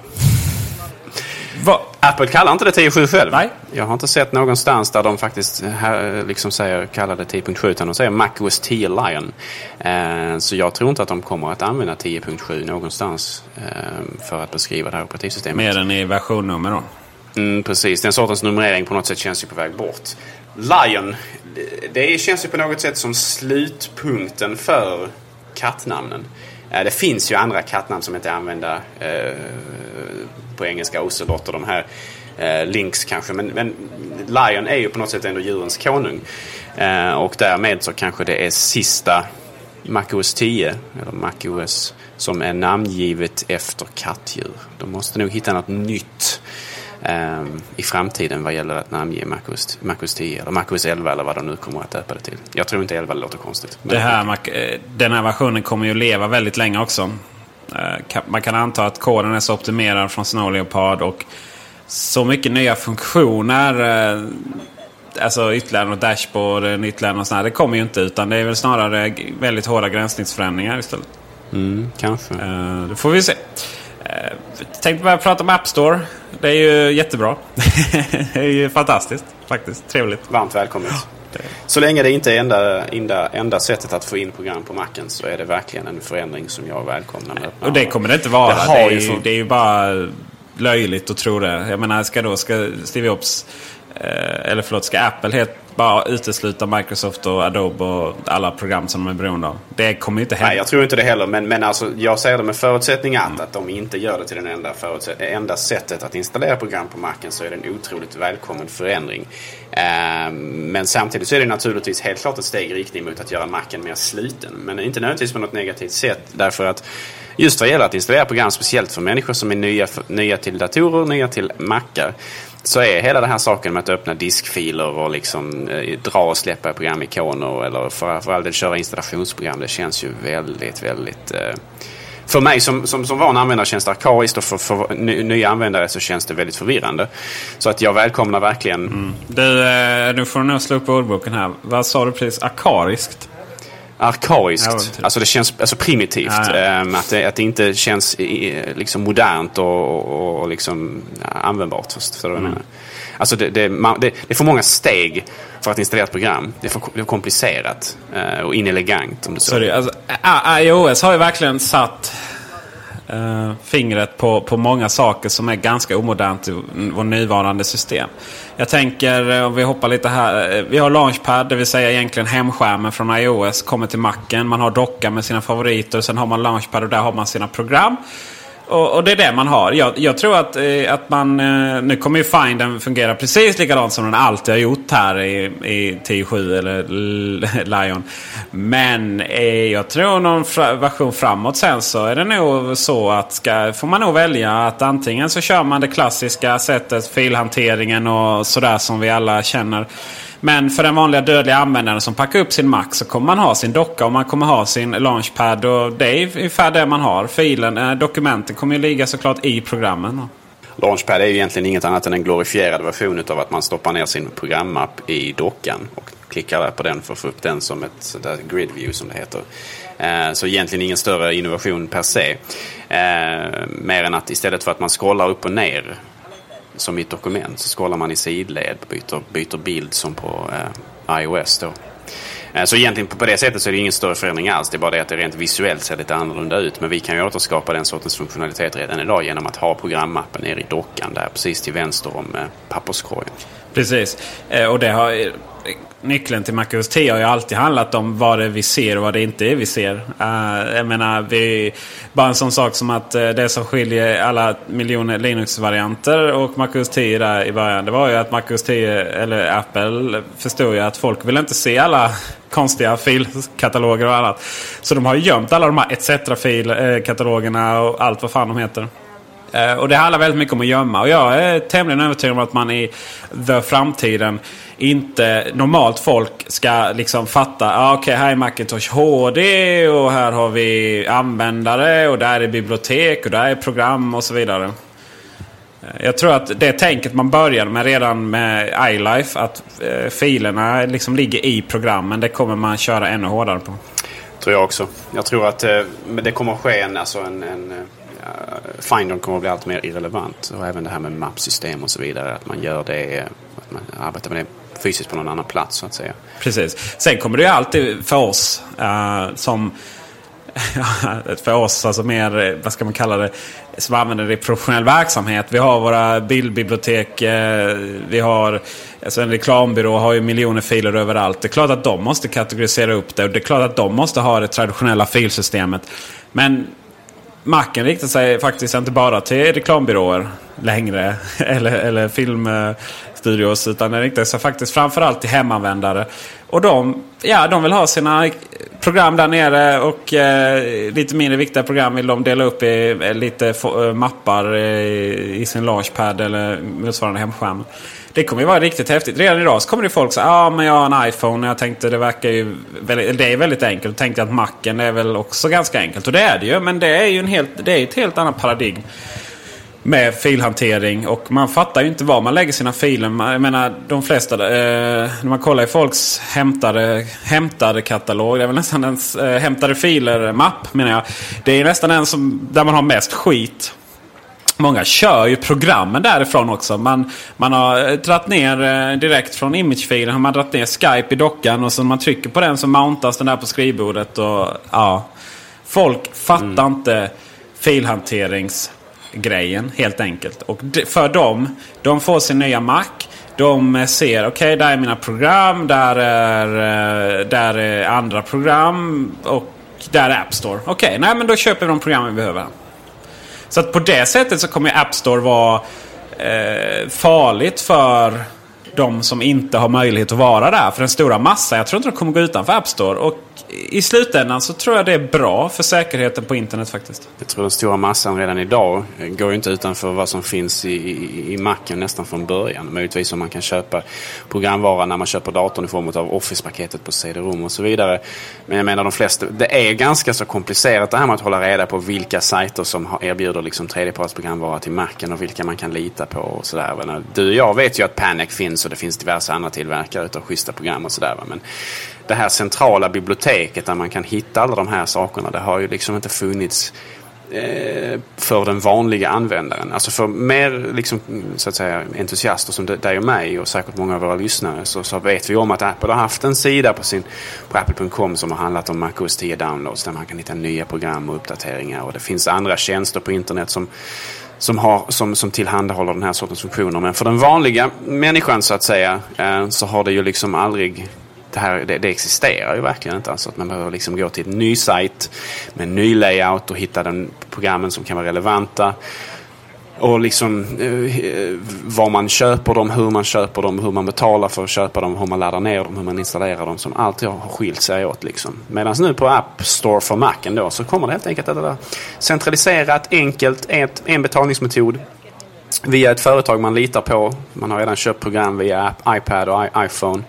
Va? Apple kallar inte det 10.7 själv. Nej. Jag har inte sett någonstans där de faktiskt här, liksom säger, kallar det 10.7 utan de säger MacOS 10 Lion. Eh, så jag tror inte att de kommer att använda 10.7 någonstans eh, för att beskriva det här operativsystemet. Mer än i versionnummer då? Mm, precis, den sortens numrering på något sätt känns ju på väg bort. Lion, det känns ju på något sätt som slutpunkten för kattnamnen. Eh, det finns ju andra kattnamn som inte är använda eh, på engelska, Ocelot och de här eh, Lynx kanske. Men, men, Lion är ju på något sätt ändå djurens konung. Eh, och därmed så kanske det är sista MacOS 10, eller MacOS, som är namngivet efter kattdjur. De måste nog hitta något nytt i framtiden vad gäller att namnge MacOS, MacOS 10 eller MacOS 11 eller vad de nu kommer att döpa det till. Jag tror inte 11 låter konstigt. Det här, eh, den här versionen kommer ju leva väldigt länge också. Eh, man kan anta att koden är så optimerad från Snow Leopard och så mycket nya funktioner. Eh, alltså ytterligare något dashboard, ytterligare något sånt här. Det kommer ju inte utan det är väl snarare väldigt hårda gränssnittsförändringar istället. Mm, kanske. Det får vi se. Uh, tänkte bara prata om App Store. Det är ju jättebra. (laughs) det är ju fantastiskt faktiskt. Trevligt. Varmt välkommet. Så länge det inte är enda, enda, enda sättet att få in program på macken så är det verkligen en förändring som jag välkomnar. Och det kommer det inte vara. Det, det, är, ju, det är ju bara löjligt att tro det. Jag menar, ska då ska Steve Jobs Eh, eller förlåt, ska Apple helt bara utesluta Microsoft och Adobe och alla program som de är beroende av? Det kommer ju inte hända. Nej, jag tror inte det heller. Men, men alltså, jag säger det med förutsättning att, mm. att de inte gör det till det enda, enda sättet att installera program på Macen så är det en otroligt välkommen förändring. Eh, men samtidigt så är det naturligtvis helt klart ett steg i riktning mot att göra Macen mer sluten. Men inte nödvändigtvis på något negativt sätt. Därför att just vad gäller att installera program, speciellt för människor som är nya, nya till datorer, nya till Macar så är hela den här saken med att öppna diskfiler och liksom eh, dra och släppa programikoner eller för, för all del köra installationsprogram. Det känns ju väldigt, väldigt eh, för mig som, som, som van användare känns det arkaiskt och för, för nya användare så känns det väldigt förvirrande. Så att jag välkomnar verkligen... Mm. Du, eh, nu får du nog slå upp ordboken här. Vad sa du precis? Arkaiskt? Arkaiskt. Alltså det känns alltså primitivt. Ja, ja. Ähm, att, det, att det inte känns liksom modernt och, och, och liksom användbart. Förstår du vad jag mm. menar? Alltså det, det, man, det, det, är för många steg för att installera ett program. Det är för, komplicerat uh, och inelegant. Om du så. Sorry, alltså, iOS har ju verkligen satt eh, fingret på, på många saker som är ganska omodernt i vårt nuvarande system. Jag tänker, eh, om vi hoppar lite här. Eh, vi har Launchpad, det vill säga egentligen hemskärmen från iOS. Kommer till macken. Man har docka med sina favoriter. Sen har man Launchpad och där har man sina program. Och, och, det är det man har. Jag, jag tror att, eh, att man... Eh, nu kommer ju Finden fungera precis likadant som den alltid har gjort här i, i 10.7 eller (laughs) Lion. Men eh, jag tror någon fra, version framåt sen så är det nog så att ska, får man nog välja att antingen så kör man det klassiska sättet, filhanteringen och sådär som vi alla känner. Men för den vanliga dödliga användaren som packar upp sin Mac så kommer man ha sin docka och man kommer ha sin Launchpad. Och det är ungefär det man har. Filen, eh, dokumenten kommer ju ligga såklart i programmen. Launchpad är ju egentligen inget annat än en glorifierad version av att man stoppar ner sin programapp i dockan och klickar där på den för att få upp den som ett grid view som det heter. Eh, så egentligen ingen större innovation per se. Eh, mer än att istället för att man scrollar upp och ner som i ett dokument så scrollar man i sidled, byter, byter bild som på eh, iOS då. Eh, så egentligen på det sättet så är det ingen större förändring alls. Det är bara det att det rent visuellt ser lite annorlunda ut. Men vi kan ju återskapa den sortens funktionalitet redan idag genom att ha programappen nere i dockan där precis till vänster om eh, papperskorgen. Precis. Eh, och det har nyckeln till MacOS 10 har ju alltid handlat om vad det är vi ser och vad det inte är vi ser. Uh, jag menar, vi, bara en sån sak som att uh, det som skiljer alla miljoner Linux-varianter och MacOS 10 där i början. Det var ju att MacOS 10, eller Apple, förstod ju att folk vill inte se alla (laughs) konstiga filkataloger och annat. Så de har gömt alla de här ETC-filkatalogerna eh, och allt vad fan de heter. Eh, och det handlar väldigt mycket om att gömma. Och jag är tämligen övertygad om att man i the framtiden inte normalt folk ska liksom fatta. Ah, Okej, okay, här är Macintosh HD och här har vi användare och där är bibliotek och där är program och så vidare. Eh, jag tror att det tänket man började med redan med iLife, att eh, filerna liksom ligger i programmen, det kommer man köra ännu hårdare på. Tror jag också. Jag tror att eh, det kommer ske en, alltså en, en eh, Eh, Finder kommer att bli allt mer irrelevant. Och även det här med mappsystem och så vidare. Att man gör det, att man arbetar med det fysiskt på någon annan plats så att säga. Precis. Sen kommer det ju alltid för oss uh, som (laughs) för oss, alltså mer, vad ska man kalla det, som använder det i professionell verksamhet. Vi har våra bildbibliotek, eh, vi har, alltså en reklambyrå har ju miljoner filer överallt. Det är klart att de måste kategorisera upp det och det är klart att de måste ha det traditionella filsystemet. Men Macken riktar sig faktiskt inte bara till reklambyråer längre. (laughs) Eller, eller filmstudios. Utan den riktar sig faktiskt framförallt till hemanvändare. Och de, ja, de vill ha sina program där nere. Och eh, lite mindre viktiga program vill de dela upp i eh, lite eh, mappar i, i sin launchpad eller motsvarande hemskärm. Det kommer ju vara riktigt häftigt. Redan idag så kommer det folk säga ah, men jag har en iPhone. Jag tänkte det verkar ju väldigt, det är väldigt enkelt. Jag tänkte att Macen är väl också ganska enkelt. Och det är det ju. Men det är ju en helt, det är ett helt annat paradigm. med filhantering. Och man fattar ju inte var man lägger sina filer. Jag menar de flesta, eh, när man kollar i folks hämtade, hämtade katalog. Det är väl nästan ens eh, hämtade filer-mapp menar jag. Det är nästan den som, där man har mest skit. Många kör ju programmen därifrån också. Man, man har eh, dragit ner eh, direkt från imagefilen. Har man dragit ner Skype i dockan och så man trycker på den så mountas den där på skrivbordet. Och, ja. Folk fattar mm. inte filhanteringsgrejen helt enkelt. Och för dem, de får sin nya Mac. De ser, okej okay, där är mina program, där är, eh, där är andra program och där är App Store. Okej, okay, nej men då köper vi de program vi behöver. Så att på det sättet så kommer App Store vara eh, farligt för de som inte har möjlighet att vara där. För den stora massan, jag tror inte de kommer gå utanför App Store. Och i slutändan så tror jag det är bra för säkerheten på internet faktiskt. Jag tror den stora massan redan idag eh, går ju inte utanför vad som finns i, i, i Macen nästan från början. Möjligtvis om man kan köpa programvara när man köper datorn i form av Office-paketet på CD-ROM och så vidare. Men jag menar de flesta, det är ganska så komplicerat det här med att hålla reda på vilka sajter som erbjuder liksom tredjepartsprogramvara till Macen och vilka man kan lita på och sådär. Du och jag vet ju att Panic finns och det finns diverse andra tillverkare av schyssta program och sådär. Men det här centrala biblioteket där man kan hitta alla de här sakerna. Det har ju liksom inte funnits eh, för den vanliga användaren. Alltså för mer liksom, så att säga, entusiaster som dig och mig och säkert många av våra lyssnare så, så vet vi om att Apple har haft en sida på, sin, på apple.com som har handlat om MacOS 10 downloads där man kan hitta nya program och uppdateringar. Och det finns andra tjänster på internet som som, har, som, som tillhandahåller den här sortens funktioner. Men för den vanliga människan så att säga eh, så har det ju liksom aldrig det, här, det, det, existerar ju verkligen inte. Alltså att man behöver liksom gå till en ny sajt med en ny layout och hitta den programmen som kan vara relevanta. Och liksom eh, eh var man köper dem, hur man köper dem, hur man betalar för att köpa dem, hur man laddar ner dem, hur man installerar dem. Som alltid har skilt sig åt. Liksom. Medan nu på App Store för Macen då så kommer det helt enkelt att vara centraliserat, enkelt, ett, en betalningsmetod via ett företag man litar på. Man har redan köpt program via app, iPad och iPhone.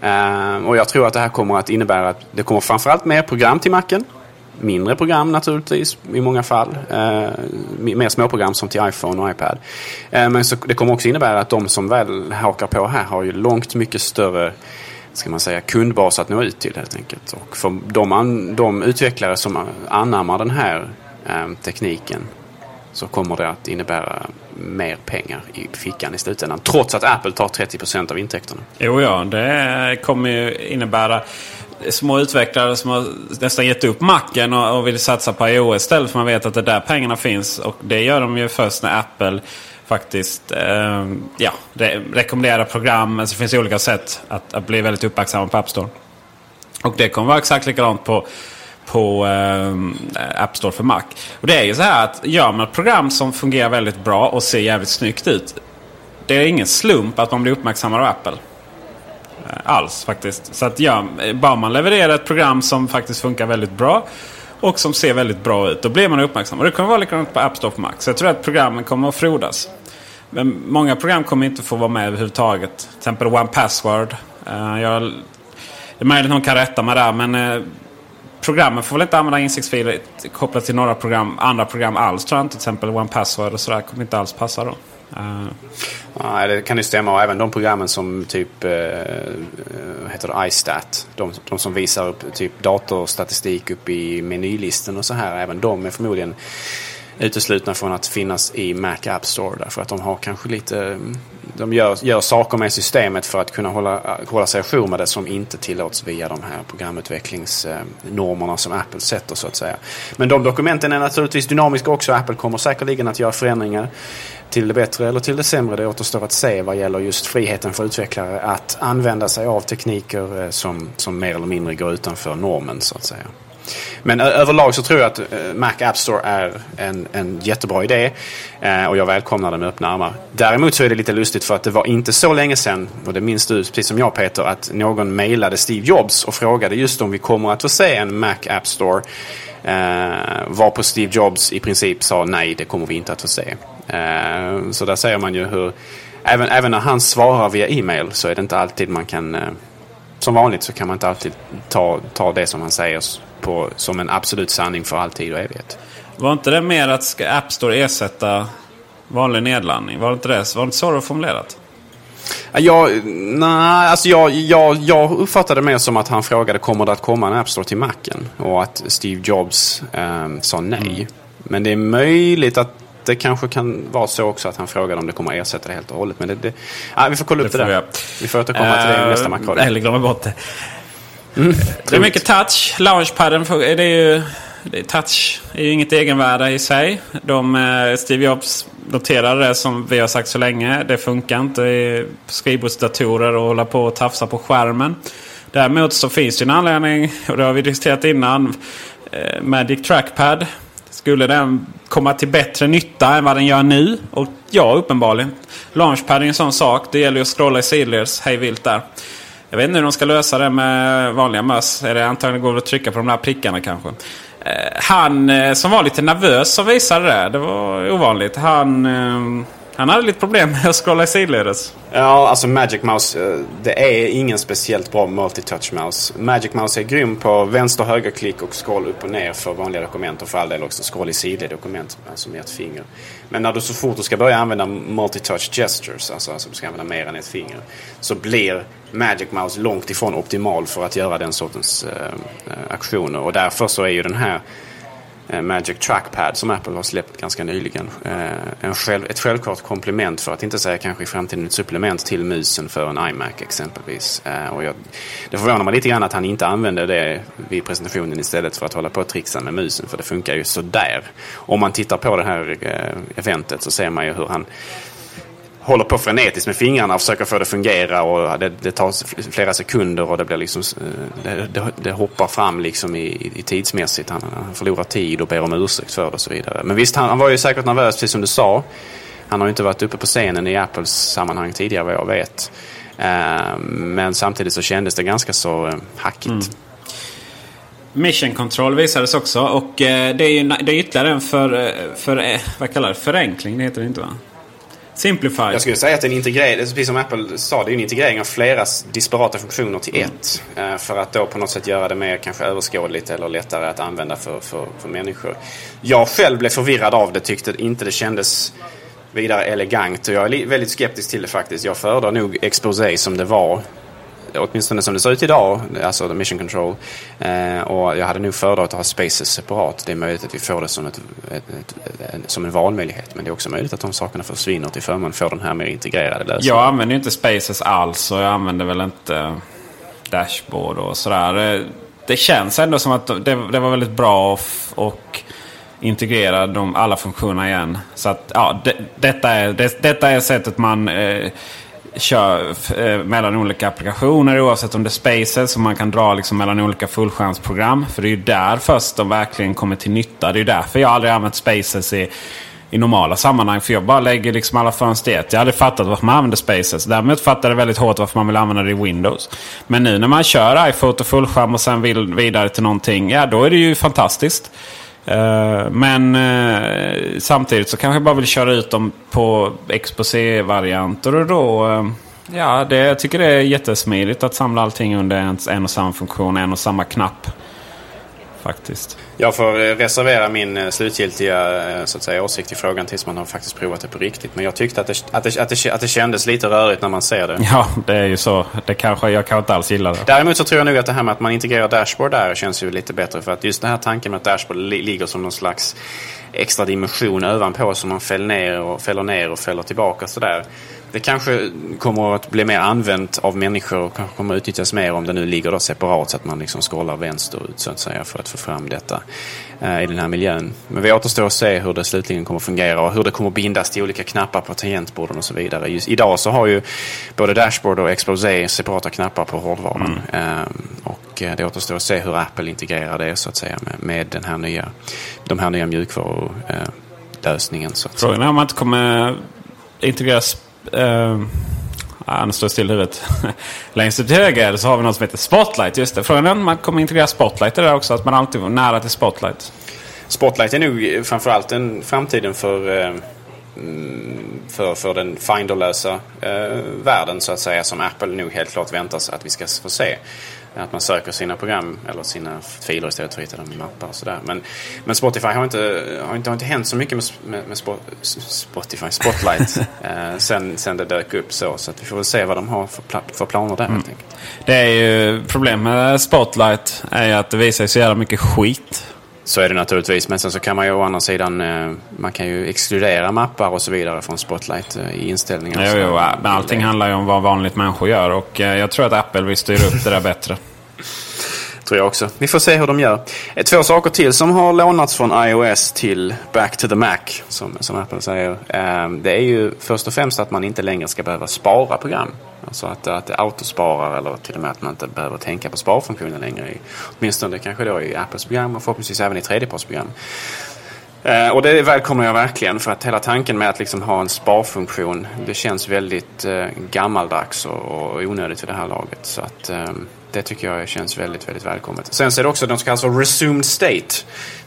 Ehm, och jag tror att det här kommer att innebära att det kommer framförallt mer program till Macen. Mindre program naturligtvis i många fall. Ehm, mer småprogram som till iPhone och iPad. Ehm, men så, det kommer också innebära att de som väl hakar på här har ju långt mycket större ska man säga, kundbas att nå ut till helt enkelt. Och för de, de utvecklare som anammar den här tekniken så kommer det att innebära mer pengar i fickan i slutändan. Trots att Apple tar 30% av intäkterna. Jo, ja, det kommer ju innebära små utvecklare som har nästan gett upp macken och, och vill satsa på iOS istället. För man vet att det är där pengarna finns. Och det gör de ju först när Apple faktiskt eh, ja, rekommenderar program. Alltså det finns olika sätt att, att bli väldigt uppmärksamma på App Store. Och det kommer vara exakt likadant på på eh, App Store för Mac. Och det är ju så här att gör man ett program som fungerar väldigt bra och ser jävligt snyggt ut. Det är ingen slump att man blir uppmärksammad av Apple. Eh, alls faktiskt. Så att ja, bara man levererar ett program som faktiskt funkar väldigt bra. Och som ser väldigt bra ut. Då blir man uppmärksammad. Och det kommer vara likadant på App Store för Mac. Så jag tror att programmen kommer att frodas. Men många program kommer inte få vara med överhuvudtaget. Till exempel One Password. Uh, jag, det är möjligt att någon kan rätta mig där. Men uh, programmen får väl inte använda insiktsfiler kopplat till några program, andra program alls tror jag inte. Till exempel One Password och sådär kommer inte alls passa då. Uh. Ja, det kan ju stämma. Och även de programmen som typ uh, heter det iStat. De, de, som visar upp typ datorstatistik upp i menylisten och så här. Även de är förmodligen uteslutna från att finnas i Mac App Store. Därför att de har kanske lite de gör, gör saker med systemet för att kunna hålla, hålla sig ajour med det som inte tillåts via de här programutvecklingsnormerna som Apple sätter så att säga. Men de dokumenten är naturligtvis dynamiska också. Apple kommer säkerligen att göra förändringar till det bättre eller till det sämre. Det återstår att se vad gäller just friheten för utvecklare att använda sig av tekniker eh, som, som mer eller mindre går utanför normen så att säga. Men överlag så tror jag att eh, Mac App Store är en, en jättebra idé. Eh, och jag välkomnar den med öppna armar. Däremot så är det lite lustigt för att det var inte så länge sedan, och det minns du precis som jag Peter, att någon mejlade Steve Jobs och frågade just om vi kommer att få se en Mac App Store. Eh, var på Steve Jobs i princip sa nej, det kommer vi inte att få se. Eh, så där ser man ju hur, även, även när han svarar via e-mail så är det inte alltid man kan, eh, som vanligt så kan man inte alltid ta, ta det som han säger på, som en absolut sanning för all tid och evighet. Var inte det mer att ska App Store ersätta Vanlig nedladdning. Var inte det? Var inte så det var formulerat? Jag, nej, alltså jag, jag, jag uppfattade det mer som att han frågade kommer det att komma en App Store till Macen? Och att Steve Jobs eh, sa nej. Mm. Men det är möjligt att det kanske kan vara så också att han frågade om det kommer att ersätta det helt och hållet. Men det, det nej, vi får kolla upp det, det där. Vi, vi får återkomma uh, till det i nästa Macradio. Eller glömma bort det. Mm, det är mycket touch. Launchpaden det är ju... Det touch är ju inget egenvärde i sig. De, eh, Steve Jobs noterade det som vi har sagt så länge. Det funkar inte i skrivbordsdatorer och hålla på och tafsa på skärmen. Däremot så finns det en anledning, och det har vi diskuterat innan. Eh, Magic Trackpad. Skulle den komma till bättre nytta än vad den gör nu? Och ja, uppenbarligen. Launchpad är en sån sak. Det gäller ju att scrolla i sidleds hej vilt där. Jag vet inte hur de ska lösa det med vanliga möss. Är det antagligen går det att trycka på de där prickarna kanske. Eh, han eh, som var lite nervös som visade det. Det var ovanligt. Han, eh, han hade lite problem med att scrolla i sidledes. Ja, alltså Magic Mouse. Eh, det är ingen speciellt bra multitouch mouse. Magic Mouse är grym på vänster och högerklick och scroll upp och ner för vanliga dokument. Och för all del också scroll i sidled dokument, alltså med ett finger. Men när du så fort du ska börja använda multitouch gestures, alltså, alltså du ska använda mer än ett finger. Så blir Magic Mouse långt ifrån optimal för att göra den sortens äh, aktioner. Och därför så är ju den här Eh, Magic Trackpad som Apple har släppt ganska nyligen. Eh, en själv, ett självklart komplement för att inte säga kanske i framtiden ett supplement till musen för en iMac exempelvis. Eh, och jag, det förvånar mig lite grann att han inte använde det vid presentationen istället för att hålla på och trixa med musen för det funkar ju sådär. Om man tittar på det här eventet så ser man ju hur han håller på frenetiskt med fingrarna och försöker få det att fungera. Och det, det tar flera sekunder och det, blir liksom, eh, det, det, det hoppar fram liksom i, i tidsmässigt. Han, han förlorar tid och ber om ursäkt för det och så vidare. Men visst, han, han var ju säkert nervös, precis som du sa. Han har ju inte varit uppe på scenen i Apples sammanhang tidigare vad jag vet. Eh, men samtidigt så kändes det ganska så eh, hackigt. Mm. Mission Control visades också och det är ju det är ytterligare en för, för, vad kallar det? förenkling. Det heter det inte va? Simplify. Jag skulle säga att en integrering, alltså, precis som Apple sa, det är en integrering av flera disparata funktioner till mm. ett. Eh, för att då på något sätt göra det mer kanske överskådligt eller lättare att använda för, för, för människor. Jag själv blev förvirrad av det, tyckte inte det kändes vidare elegant. Och jag är väldigt skeptisk till det faktiskt. Jag föredrar nog Exposé som det var åtminstone som det ser ut idag, alltså Mission Control. Eh, och jag hade nog föredragit att ha Spaces separat. Det är möjligt att vi får det som, ett, ett, ett, som en valmöjlighet. Men det är också möjligt att de sakerna försvinner till förmån för den här mer integrerade lösningen. Jag använder ju inte Spaces alls och jag använder väl inte Dashboard och sådär. Det känns ändå som att det, det var väldigt bra och, och integrera de, alla funktioner igen. Så att ja, det, detta, är, det, detta är sättet man eh, kör eh, mellan olika applikationer oavsett om det är spaces som man kan dra liksom mellan olika fullskärmsprogram. För det är ju där först de verkligen kommer till nytta. Det är ju därför jag aldrig använt spaces i, i normala sammanhang. För jag bara lägger liksom alla fönster i ett. Jag hade fattat varför man använder spaces. Däremot fattar jag väldigt hårt varför man vill använda det i Windows. Men nu när man kör iPhoto fullskärm och sen vill vidare till någonting. Ja, då är det ju fantastiskt. Eh, men uh, samtidigt så kanske jag bara vill köra ut dem på exposé-varianter. Och då, uh, ja, det, jag tycker det är jättesmidigt att samla allting under en och samma funktion, en och samma knapp faktiskt. Jag får eh, reservera min eh, slutgiltiga eh, så att säga, åsikt i frågan tills man har faktiskt provat det på riktigt. Men jag tyckte att det, att det, att det, att det kändes lite rörigt när man ser det. Ja, det är ju så. Det kanske, jag kanske inte alls gillar det. Däremot så tror jag nog att det här med att man integrerar dashboard där känns ju lite bättre. För att just den här tanken med att dashboard ligger som någon slags extra dimension ovanpå som man fäller ner och fäller ner och fäller tillbaka sådär. Det kanske kommer att bli mer använt av människor och kanske kommer att utnyttjas mer om det nu ligger då separat så att man liksom scrollar vänsterut så att säga för att få fram detta eh, i den här miljön. Men vi återstår att se hur det slutligen kommer att fungera och hur det kommer att bindas till olika knappar på tangentborden och så vidare. Just idag så har ju både Dashboard och Exposé separata knappar på hårdvaran. Mm. Eh, och det återstår att se hur Apple integrerar det så att säga med, med den här nya, de här nya mjukvarulösningen. Eh, Frågan är om man inte kommer integreras Uh, ah, nu står still i huvudet. (laughs) Längst ut till höger så har vi något som heter Spotlight. Just det. Frågan är om man kommer integrera Spotlight i det där också. Att man alltid var nära till Spotlight. Spotlight är nog framförallt en framtiden för, eh, för, för den Finderlösa eh, världen så att säga. Som Apple nog helt klart väntar sig att vi ska få se. Att man söker sina program eller sina filer istället för att hitta dem i mappar och sådär. Men, men Spotify har inte, har inte, har inte hänt så mycket med, med, med Spotify, Spotlight (laughs) eh, sen, sen det dök upp så. Så att vi får väl se vad de har för, för planer där mm. helt enkelt. Det är ju problem med Spotlight är ju att det visar sig så jävla mycket skit. Så är det naturligtvis. Men sen så kan man ju å andra sidan eh, man kan ju exkludera mappar och så vidare från Spotlight eh, i inställningar. Jo, jo, men allting handlar ju om vad vanligt människor gör. Och eh, jag tror att Apple vill styra upp det där bättre. (laughs) tror jag också. Vi får se hur de gör. Eh, två saker till som har lånats från iOS till Back to the Mac, som, som Apple säger. Ehm, det är ju först och främst att man inte längre ska behöva spara program. Alltså att, att det autosparar eller till och med att man inte behöver tänka på sparfunktionen längre. I, åtminstone kanske då i Apples program och förhoppningsvis även i tredjepartsprogram. Eh, och det välkomnar jag verkligen för att hela tanken med att liksom ha en sparfunktion det känns väldigt eh, gammaldags och, och onödigt vid det här laget. Så att, eh, det tycker jag känns väldigt, väldigt välkommet. Sen så är det också de som kallas för resumed state.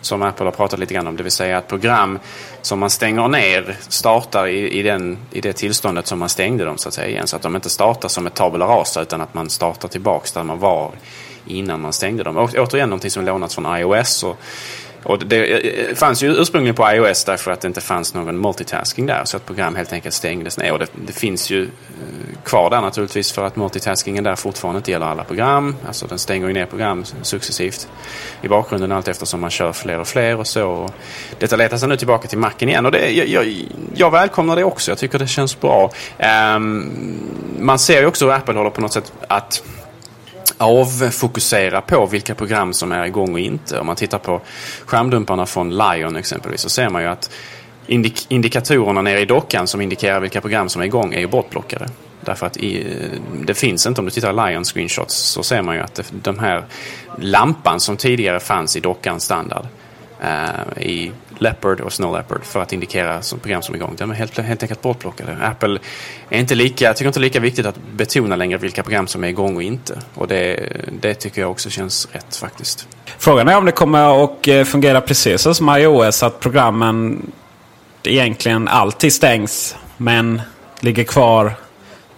Som Apple har pratat lite grann om. Det vill säga att program som man stänger ner startar i, i, den, i det tillståndet som man stängde dem så att säga igen. Så att de inte startar som ett tabula rasa utan att man startar tillbaks där man var innan man stängde dem. Och, återigen någonting som lånats från iOS. Och, och det eh, eh, fanns ju ursprungligen på iOS därför att det inte fanns någon multitasking där. Så att program helt enkelt stängdes ner. Och det, det finns ju eh, kvar där naturligtvis för att multitaskingen där fortfarande inte gäller alla program. Alltså den stänger ju ner program successivt i bakgrunden allt eftersom man kör fler och fler och så. Och detta letar sig nu tillbaka till macken igen och det, jag, jag, jag välkomnar det också. Jag tycker det känns bra. Um, man ser ju också hur Apple håller på något sätt att avfokusera på vilka program som är igång och inte. Om man tittar på skärmdumparna från Lion exempelvis så ser man ju att indik indikatorerna nere i dockan som indikerar vilka program som är igång är ju bortblockade. Därför att i, det finns inte, om du tittar i Lion screenshots så ser man ju att det, den här lampan som tidigare fanns i dockan standard eh, i Leopard och Snow Leopard för att indikera som program som är igång. De är helt, helt enkelt bortplockade. Apple är inte lika, tycker inte lika viktigt att betona längre vilka program som är igång och inte. Och det, det tycker jag också känns rätt faktiskt. Frågan är om det kommer att eh, fungera precis som iOS. Att programmen egentligen alltid stängs men ligger kvar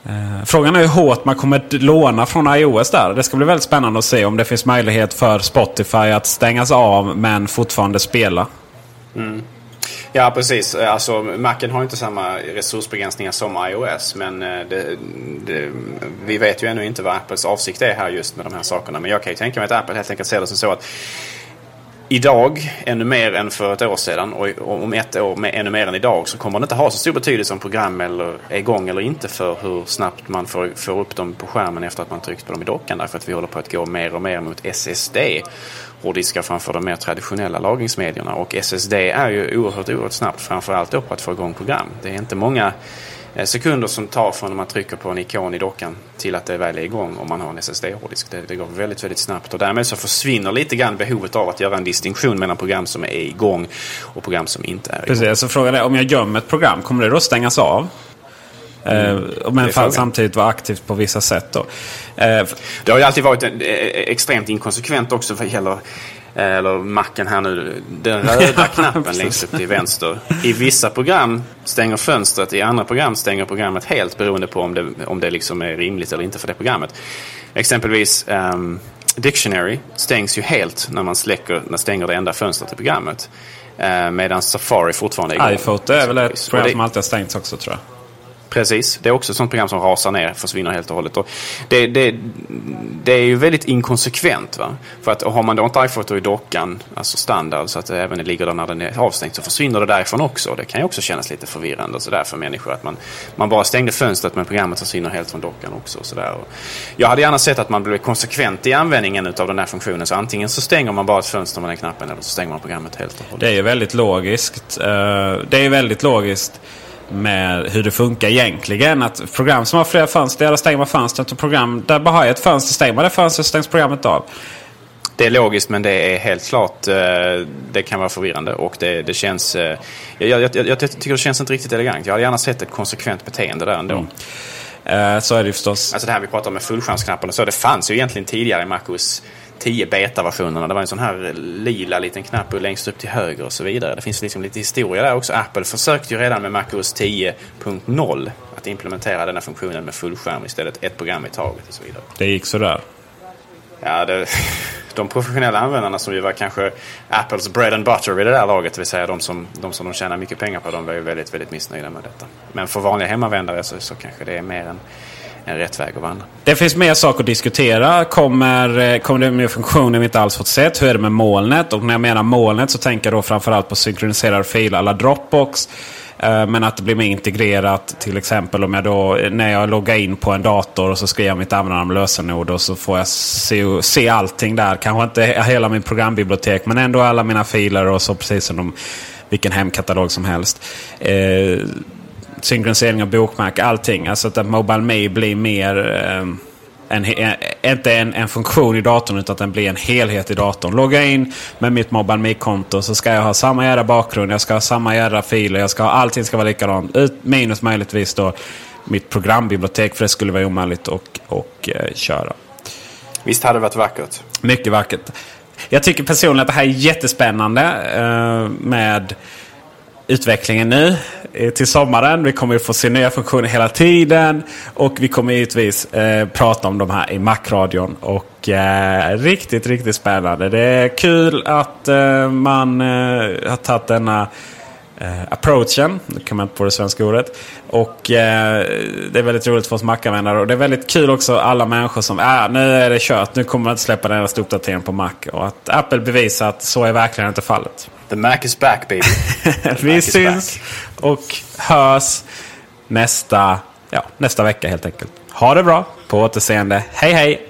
eh, frågan är hur hårt man kommer låna från iOS där. Det ska bli väldigt spännande att se om det finns möjlighet för Spotify att stängas av men fortfarande spela. Mm. Ja, precis. Eh, alltså, Macen har inte samma resursbegränsningar som iOS. Men eh, det, det, vi vet ju ännu inte vad Apples avsikt är här just med de här sakerna. Men jag kan ju tänka mig att Apple helt enkelt ser det som så att idag ännu mer än för ett år sedan och om ett år med ännu mer än idag så kommer det inte ha så stor betydelse om program eller är igång eller inte för hur snabbt man får, får upp dem på skärmen efter att man tryckt på dem i dockan. Därför att vi håller på att gå mer och mer mot SSD hårddiskar framför de mer traditionella lagringsmedierna. Och SSD är ju oerhört, oerhört snabbt framförallt då på att få igång program. Det är inte många eh, sekunder som tar från när man trycker på en ikon i dockan till att det väl är igång om man har en SSD-hårddisk. Det, det, går väldigt, väldigt snabbt och därmed så försvinner lite grann behovet av att göra en distinktion mellan program som är igång och program som inte är igång. Precis, så frågan är om jag gömmer ett program, kommer det då stängas av? Mm. Eh, men för samtidigt vara aktivt på vissa sätt. Då. Eh, det har ju alltid varit en, extremt inkonsekvent också vad gäller eller macken här nu, den (laughs) röda knappen längst upp till vänster. I vissa program stänger fönstret, i andra program stänger programmet helt beroende på om det, om det liksom är rimligt eller inte för det programmet. Exempelvis um, Dictionary stängs ju helt när man släcker, när stänger det enda fönstret i programmet. Uh, medan Safari fortfarande är igång. iPhoto är väl ett program som alltid har stängts också tror jag. Precis, det är också ett sånt program som rasar ner, försvinner helt och hållet. Och det, det, det är ju väldigt inkonsekvent. Va? För att har man då inte iPhoto i dockan, alltså standard, så att det även ligger där när den är avstängd, så försvinner det därifrån också. Det kan ju också kännas lite förvirrande så där för människor. Att man, man bara stängde fönstret men programmet försvinner helt från dockan också. Så där. Och jag hade gärna sett att man blev konsekvent i användningen av den här funktionen. Så antingen så stänger man bara ett fönster med den knappen eller så stänger man programmet helt och hållet. Det är ju väldigt logiskt. Eh, det är väldigt logiskt med hur det funkar egentligen. Att program som har flera fönster, där stänger man fönstret. Och program där bara har ett fönster, stänger man det fönstret stängs programmet av. Det är logiskt men det är helt klart, eh, det kan vara förvirrande och det, det känns, eh, jag, jag, jag, jag, tycker det känns inte riktigt elegant. Jag hade gärna sett ett konsekvent beteende där ändå. Mm. Uh, så är det förstås. Alltså det här vi pratar om med fullskärmsknapparna, så det fanns ju egentligen tidigare i MacOS 10 beta-versionerna. Det var en sån här lila liten knapp längst upp till höger och så vidare. Det finns liksom lite historia där också. Apple försökte ju redan med MacOS 10.0 att implementera denna funktionen med fullskärm istället. Ett program i taget och så vidare. Det gick sådär. Ja, det, de professionella användarna som ju var kanske Apples bread and butter vid det där laget, det vill säga de som de, som de tjänar mycket pengar på, de var ju väldigt, väldigt missnöjda med detta. Men för vanliga hemmavändare så, så kanske det är mer en, en rätt väg att vandra. Det finns mer saker att diskutera. Kommer, eh, kommer det med funktioner vi inte alls fått sett? Hur är det med molnet? Och när jag menar molnet så tänker jag då framförallt på synkroniserade filer alla Dropbox. Eh, men att det blir mer integrerat. Till exempel om jag då, när jag loggar in på en dator och så skriver jag mitt användarnamn och lösenord. Och så får jag se, se allting där. Kanske inte hela min programbibliotek men ändå alla mina filer och så precis som de, vilken hemkatalog som helst. Eh, synkronisering av bokmärke, allting. Alltså att Mobile Me blir mer... Eh, en, inte en, en funktion i datorn utan att den blir en helhet i datorn. Logga in med mitt Mobile Me-konto så ska jag ha samma jävla bakgrund, jag ska ha samma jävla filer, jag ska ha, allting ska vara likadant. Ut, minus möjligtvis då mitt programbibliotek för det skulle vara omöjligt att och, eh, köra. Visst hade det varit vackert? Mycket vackert. Jag tycker personligen att det här är jättespännande eh, med utvecklingen nu eh, till sommaren. Vi kommer få se nya funktioner hela tiden. Och vi kommer givetvis eh, prata om de här i Mac-radion. Och eh, riktigt, riktigt spännande. Det är kul att eh, man eh, har tagit denna eh, approachen. Nu kan man inte på det svenska ordet. Och eh, det är väldigt roligt för oss Mac-användare. Och det är väldigt kul också alla människor som äh, nu är det kört. Nu kommer man inte släppa den nästa uppdateringen på Mac. Och att Apple bevisar att så är verkligen inte fallet. The Mac is back baby. (laughs) Vi syns och hörs nästa, ja, nästa vecka helt enkelt. Ha det bra. På återseende. Hej hej!